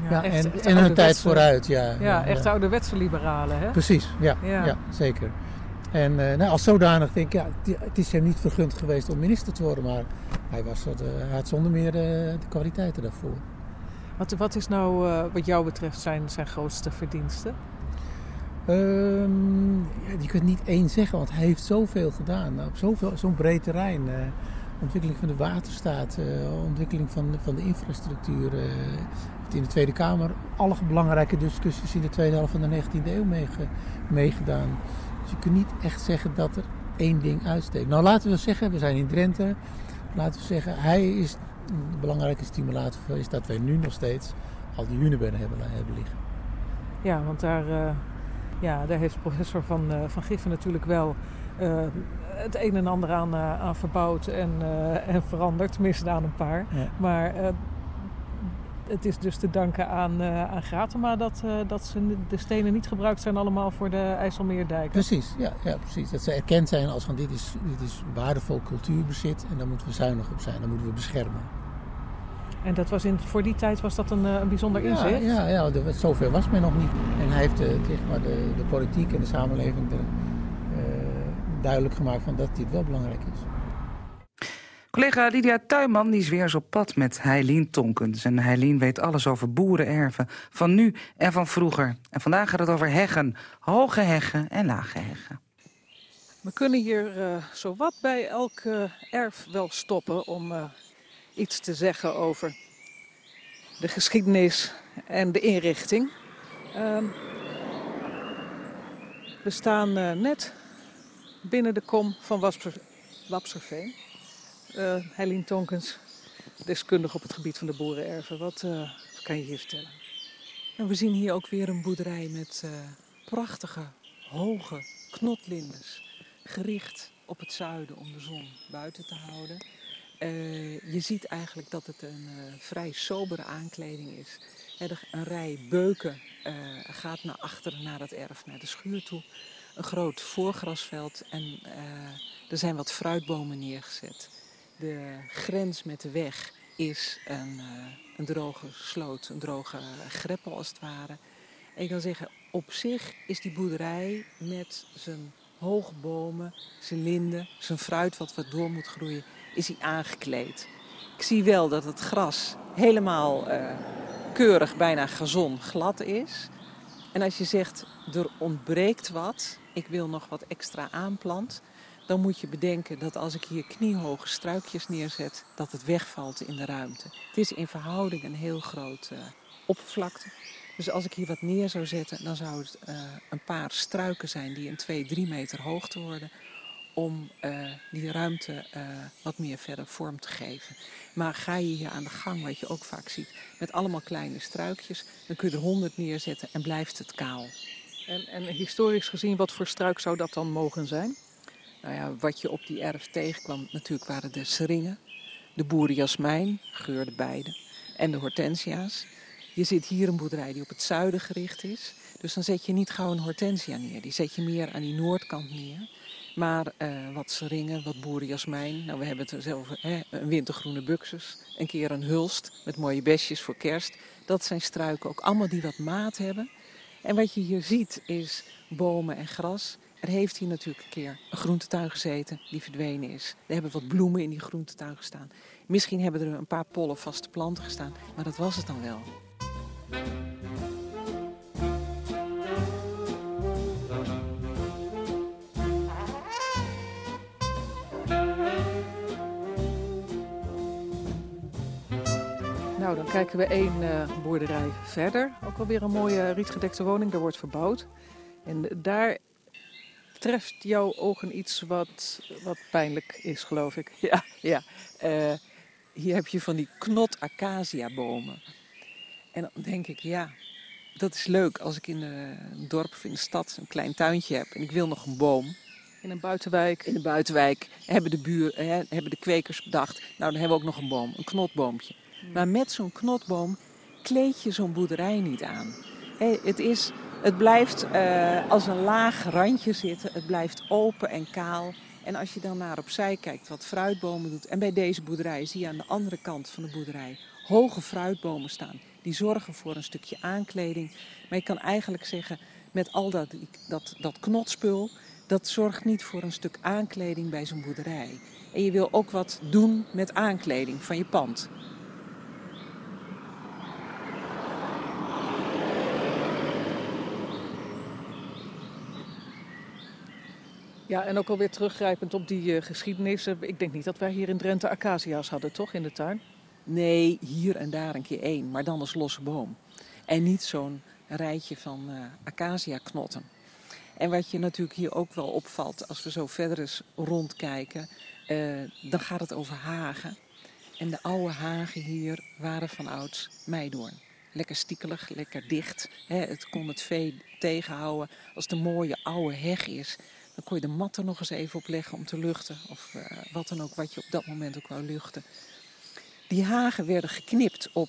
Ja, ja en, en hun tijd vooruit. Ja, ja, ja echt ouderwetse liberalen. Hè? Precies, ja, ja. zeker. En uh, nou, als zodanig denk ik, ja, het is hem niet vergund geweest om minister te worden, maar hij, was, uh, hij had zonder meer de kwaliteiten daarvoor. Wat, wat is nou wat jou betreft zijn, zijn grootste verdiensten? Um, ja, die kunt niet één zeggen, want hij heeft zoveel gedaan. Op zoveel, zo'n breed terrein. Uh, ontwikkeling van de waterstaat, uh, ontwikkeling van, van de infrastructuur. heeft in de Tweede Kamer alle belangrijke discussies in de tweede helft van de 19e eeuw meege, meegedaan. Dus je kunt niet echt zeggen dat er één ding uitsteekt. Nou, laten we zeggen, we zijn in Drenthe. Laten we zeggen, hij is de belangrijke stimulator is dat wij nu nog steeds al die hunebedden hebben, hebben liggen. Ja, want daar, uh, ja, daar heeft professor Van, uh, van Giffen natuurlijk wel uh, het een en ander aan, aan verbouwd en, en veranderd. Tenminste aan een paar. Ja. Maar het is dus te danken aan, aan Gratema dat, dat ze de stenen niet gebruikt zijn allemaal voor de IJsselmeerdijk. Precies, ja, ja, precies. Dat ze erkend zijn als van dit is, dit is waardevol cultuurbezit en daar moeten we zuinig op zijn, daar moeten we beschermen. En dat was in, voor die tijd was dat een, een bijzonder ja, inzicht? Ja, ja de, zover was men nog niet. En hij heeft de, zeg maar, de, de politiek en de samenleving er, uh, duidelijk gemaakt van dat dit wel belangrijk is. Collega Lydia Tuinman die is weer eens op pad met Heilien Tonkens. En Heilien weet alles over boerenerven van nu en van vroeger. En vandaag gaat het over heggen. Hoge heggen en lage heggen. We kunnen hier uh, zowat bij elk uh, erf wel stoppen om uh, iets te zeggen over de geschiedenis en de inrichting. Uh, we staan net binnen de kom van Wapserveen. Uh, Helene Tonkens, deskundig op het gebied van de boerenerven. Wat, uh, wat kan je hier vertellen? En we zien hier ook weer een boerderij met prachtige, hoge knotlindes. Gericht op het zuiden om de zon buiten te houden. Je ziet eigenlijk dat het een vrij sobere aankleding is. een rij beuken gaat naar achteren, naar het erf, naar de schuur toe. Een groot voorgrasveld en er zijn wat fruitbomen neergezet. De grens met de weg is een, een droge sloot, een droge greppel als het ware. En ik kan zeggen, op zich is die boerderij met zijn hoge bomen, zijn linden, zijn fruit wat wat door moet groeien, is hij aangekleed. Ik zie wel dat het gras helemaal uh, keurig, bijna gazon, glad is. En als je zegt, er ontbreekt wat, ik wil nog wat extra aanplant dan moet je bedenken dat als ik hier kniehoge struikjes neerzet, dat het wegvalt in de ruimte. Het is in verhouding een heel grote uh, oppervlakte. Dus als ik hier wat neer zou zetten, dan zou het uh, een paar struiken zijn die een 2, 3 meter hoogte worden. Om uh, die ruimte wat meer verder vorm te geven. Maar ga je hier aan de gang, wat je ook vaak ziet, met allemaal kleine struikjes, dan kun je er 100 neerzetten en blijft het kaal. En, en historisch gezien, wat voor struik zou dat dan mogen zijn? Nou ja, wat je op die erf tegenkwam, natuurlijk waren de seringen, de boerenjasmijn, geurde beide, en de hortensia's. Je zit hier een boerderij die op het zuiden gericht is. Dus dan zet je niet gauw een hortensia neer. Die zet je meer aan die noordkant neer. Maar uh, wat seringen, wat boerenjasmijn. Nou, we hebben het zelf hè, een wintergroene buxus. Een keer een hulst met mooie besjes voor kerst. Dat zijn struiken ook allemaal die wat maat hebben. En wat je hier ziet is bomen en gras. Er heeft hier natuurlijk een keer een groentetuin gezeten die verdwenen is. Er hebben wat bloemen in die groentetuin gestaan. Misschien hebben er een paar pollen vaste planten gestaan, maar dat was het dan wel. Nou, dan kijken we één uh, boerderij verder. Ook alweer een mooie rietgedekte woning, daar wordt verbouwd. En daar treft jouw ogen iets wat, wat pijnlijk is, geloof ik. Ja, ja. Uh, hier heb je van die knot acacia bomen. En dan denk ik, ja, dat is leuk als ik in een dorp of in de stad een klein tuintje heb en ik wil nog een boom. In een buitenwijk? In een buitenwijk hebben de, buur, hè, hebben de kwekers bedacht, nou dan hebben we ook nog een boom, een knotboompje. Maar met zo'n knotboom kleed je zo'n boerderij niet aan. het, is, het blijft uh, als een laag randje zitten, het blijft open en kaal. En als je dan naar opzij kijkt wat fruitbomen doet. En bij deze boerderij zie je aan de andere kant van de boerderij hoge fruitbomen staan. Die zorgen voor een stukje aankleding. Maar je kan eigenlijk zeggen, met al dat, dat, dat knotspul, dat zorgt niet voor een stuk aankleding bij zo'n boerderij. En je wil ook wat doen met aankleding van je pand. Ja, en ook alweer teruggrijpend op die uh, geschiedenis. Ik denk niet dat wij hier in Drenthe acacia's hadden, toch, in de tuin? Nee, hier en daar een keer één, maar dan als losse boom. En niet zo'n rijtje van uh, acacia-knotten. En wat je natuurlijk hier ook wel opvalt, als we zo verder eens rondkijken, uh, dan gaat het over hagen. En de oude hagen hier waren van ouds meidoorn. Lekker stiekelig, lekker dicht. het kon het vee tegenhouden. Als een mooie oude heg is, dan kon je de mat er nog eens even op leggen om te luchten. Of uh, wat dan ook, wat je op dat moment ook wou luchten. Die hagen werden geknipt op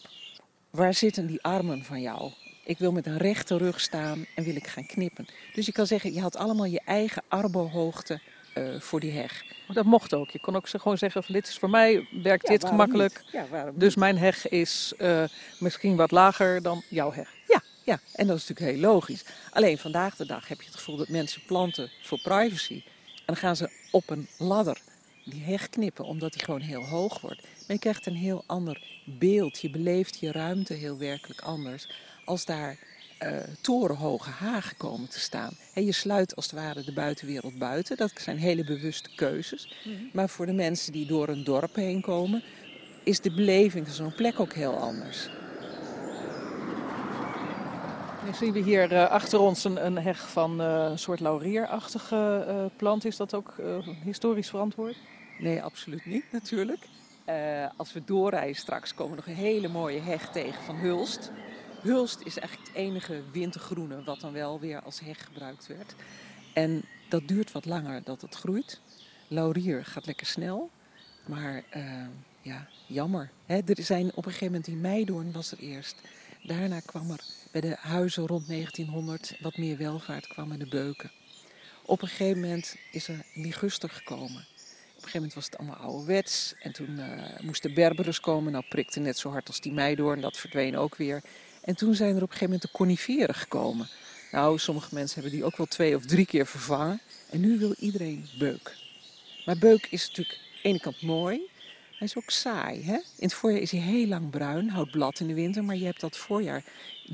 waar zitten die armen van jou? Ik wil met een rechte rug staan en wil ik gaan knippen. Dus je kan zeggen, je had allemaal je eigen arbohoogte uh, voor die heg. Dat mocht ook. Je kon ook gewoon zeggen van dit is voor mij, werkt dit gemakkelijk. Ja, dus mijn heg is uh, misschien wat lager dan jouw heg. Ja, ja, en dat is natuurlijk heel logisch. Alleen vandaag de dag heb je het gevoel dat mensen planten voor privacy. En dan gaan ze op een ladder die heg knippen, omdat die gewoon heel hoog wordt. Maar je krijgt een heel ander beeld. Je beleeft je ruimte heel werkelijk anders. Als daar uh, torenhoge hagen komen te staan. Je sluit als het ware de buitenwereld buiten. Dat zijn hele bewuste keuzes. Mhm. Maar voor de mensen die door een dorp heen komen, is de beleving van zo'n plek ook heel anders. Nu zien we hier uh, achter ons een, een heg van uh, een soort laurierachtige uh, plant. Is dat ook historisch verantwoord? Nee, absoluut niet natuurlijk. als we doorrijden straks komen we nog een hele mooie heg tegen van Hulst. Hulst is eigenlijk het enige wintergroene wat dan wel weer als heg gebruikt werd. En dat duurt wat langer dat het groeit. Laurier gaat lekker snel. Maar ja, jammer. Hè? Er zijn op een gegeven moment in Meidoorn was er eerst. Daarna kwam er bij de huizen rond 1900 wat meer welvaart kwam in de beuken. Op een gegeven moment is er liguster gekomen. Op een gegeven moment was het allemaal ouderwets. En toen uh, moesten Berberus komen. Nou prikte net zo hard als die meidoorn. Dat verdween ook weer. En toen zijn er op een gegeven moment de coniferen gekomen. Nou, sommige mensen hebben die ook wel twee of drie keer vervangen. En nu wil iedereen beuk. Maar beuk is natuurlijk aan de ene kant mooi. Hij is ook saai. Hè? In het voorjaar is hij heel lang bruin, houdt blad in de winter. Maar je hebt dat voorjaar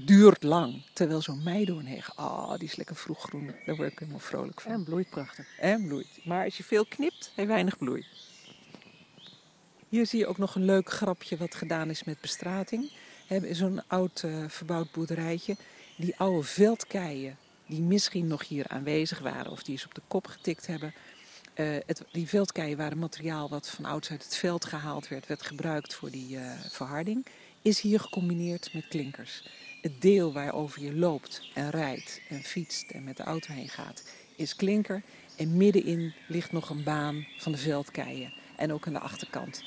duurt lang. Terwijl zo'n meidoornheg, ah, oh, die is lekker vroeggroen. Daar word ik helemaal vrolijk van. En bloeit prachtig. En bloeit. Maar als je veel knipt, heeft weinig bloei. Hier zie je ook nog een leuk grapje wat gedaan is met bestrating. Zo'n oud uh, verbouwd boerderijtje. Die oude veldkeien die misschien nog hier aanwezig waren of die eens op de kop getikt hebben. Uh, het, die veldkeien waren materiaal wat van ouds uit het veld gehaald werd, werd gebruikt voor die uh, verharding, is hier gecombineerd met klinkers het deel waarover je loopt en rijdt en fietst en met de auto heen gaat, is klinker. En middenin ligt nog een baan van de veldkeien. En ook aan de achterkant.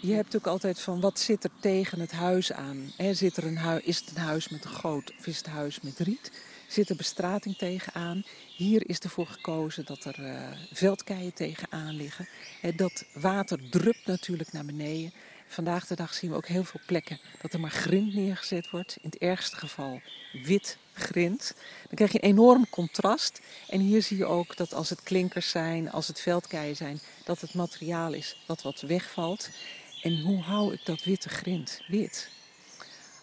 Je hebt ook altijd van wat zit er tegen het huis aan? zit er een hui is het een huis met een goot of is het een huis met riet? Zit er bestrating tegenaan? Hier is ervoor gekozen dat er uh, veldkeien tegenaan liggen. dat water drupt natuurlijk naar beneden. Vandaag de dag zien we ook heel veel plekken dat er maar grind neergezet wordt. In het ergste geval wit grind. Dan krijg je een enorm contrast. En hier zie je ook dat als het klinkers zijn, als het veldkeien zijn, dat het materiaal is wat wat wegvalt. En hoe hou ik dat witte grind wit?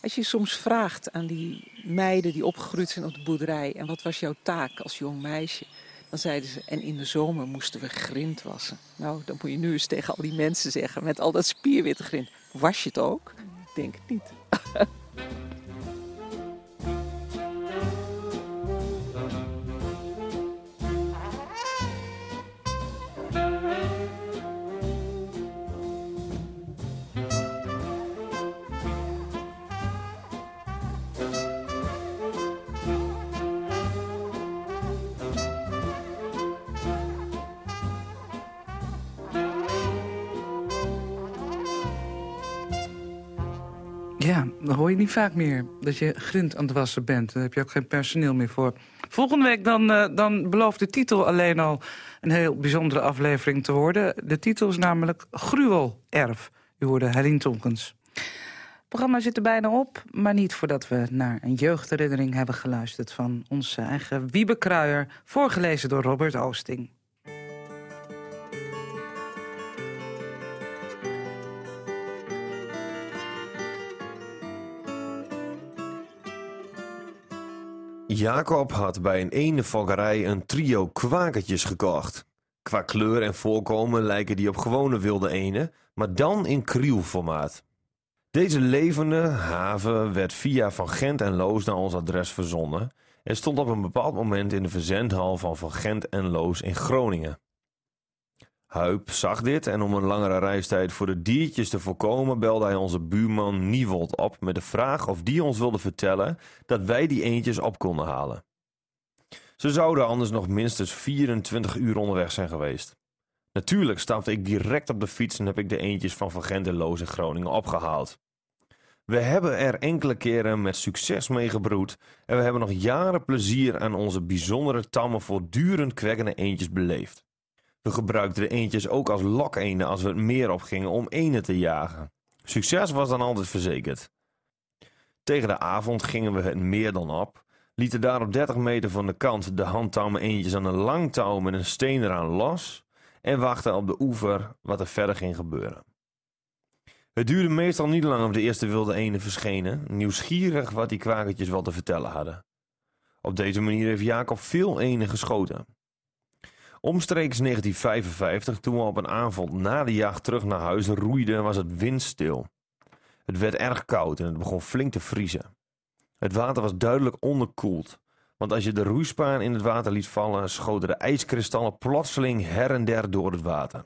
Als je soms vraagt aan die meiden die opgegroeid zijn op de boerderij... en wat was jouw taak als jong meisje... Dan zeiden ze, en in de zomer moesten we grind wassen. Nou, dan moet je nu eens tegen al die mensen zeggen, met al dat spierwitte grind. Was je het ook? Ik denk het niet. vaak meer. Dat je grind aan het wassen bent. Daar heb je ook geen personeel meer voor. Volgende week dan, uh, dan belooft de titel alleen al een heel bijzondere aflevering te worden. De titel is namelijk Gruwelerf. U hoorde Helene Tonkens. Het programma zit er bijna op, maar niet voordat we naar een jeugdherinnering hebben geluisterd... van onze eigen Wiebe Kruijer, voorgelezen door Robert Oosting. Jacob had bij een ene een trio kwakertjes gekocht. Qua kleur en voorkomen lijken die op gewone wilde ene, maar dan in krielformaat. Deze levende haven werd via Van Gent en Loos naar ons adres verzonnen en stond op een bepaald moment in de verzendhal van Van Gent en Loos in Groningen. Huip zag dit en om een langere reistijd voor de diertjes te voorkomen belde hij onze buurman Niewold op met de vraag of die ons wilde vertellen dat wij die eendjes op konden halen. Ze zouden anders nog minstens 24 uur onderweg zijn geweest. Natuurlijk stapte ik direct op de fiets en heb ik de eendjes van Van Gent in Groningen opgehaald. We hebben er enkele keren met succes mee gebroed en we hebben nog jaren plezier aan onze bijzondere tamme voortdurend kwekkende eendjes beleefd. We gebruikten de eendjes ook als lokeenden als we het meer opgingen om enen te jagen. Succes was dan altijd verzekerd. Tegen de avond gingen we het meer dan op, lieten daar op 30 meter van de kant de handtamme eendjes aan een lang touw met een steen eraan los en wachten op de oever wat er verder ging gebeuren. Het duurde meestal niet lang of de eerste wilde eenden verschenen, nieuwsgierig wat die kwakertjes wel te vertellen hadden. Op deze manier heeft Jacob veel enen geschoten. Omstreeks 1955, toen we op een avond na de jacht terug naar huis roeiden, was het windstil. Het werd erg koud en het begon flink te vriezen. Het water was duidelijk onderkoeld, want als je de roeispaan in het water liet vallen, schoten de ijskristallen plotseling her en der door het water.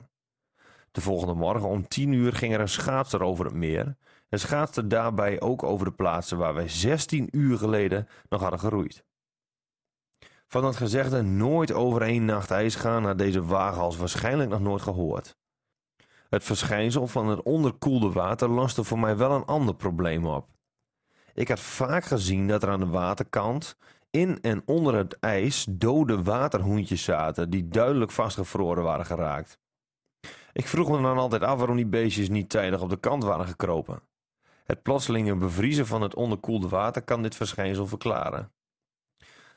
De volgende morgen om tien uur ging er een schaatser over het meer en schaatste daarbij ook over de plaatsen waar wij 16 uur geleden nog hadden geroeid. Van het gezegde nooit over één nacht ijs gaan naar deze waaghals waarschijnlijk nog nooit gehoord. Het verschijnsel van het onderkoelde water loste voor mij wel een ander probleem op. Ik had vaak gezien dat er aan de waterkant, in en onder het ijs, dode waterhoentjes zaten die duidelijk vastgevroren waren geraakt. Ik vroeg me dan altijd af waarom die beestjes niet tijdig op de kant waren gekropen. Het plotselinge bevriezen van het onderkoelde water kan dit verschijnsel verklaren.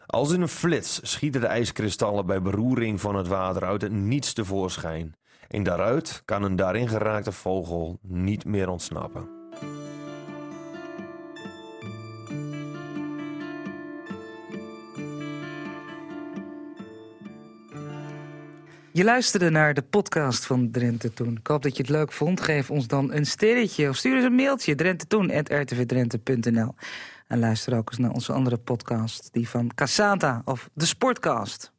Als in een flits schieten de ijskristallen bij beroering van het water uit het niets tevoorschijn. En daaruit kan een daarin geraakte vogel niet meer ontsnappen. Je luisterde naar de podcast van Drenthe Toen. Ik hoop dat je het leuk vond. Geef ons dan een sterretje of stuur eens een mailtje. drentettoen.rtvdrenthe.nl En luister ook eens naar onze andere podcast, die van Casata of de Sportcast.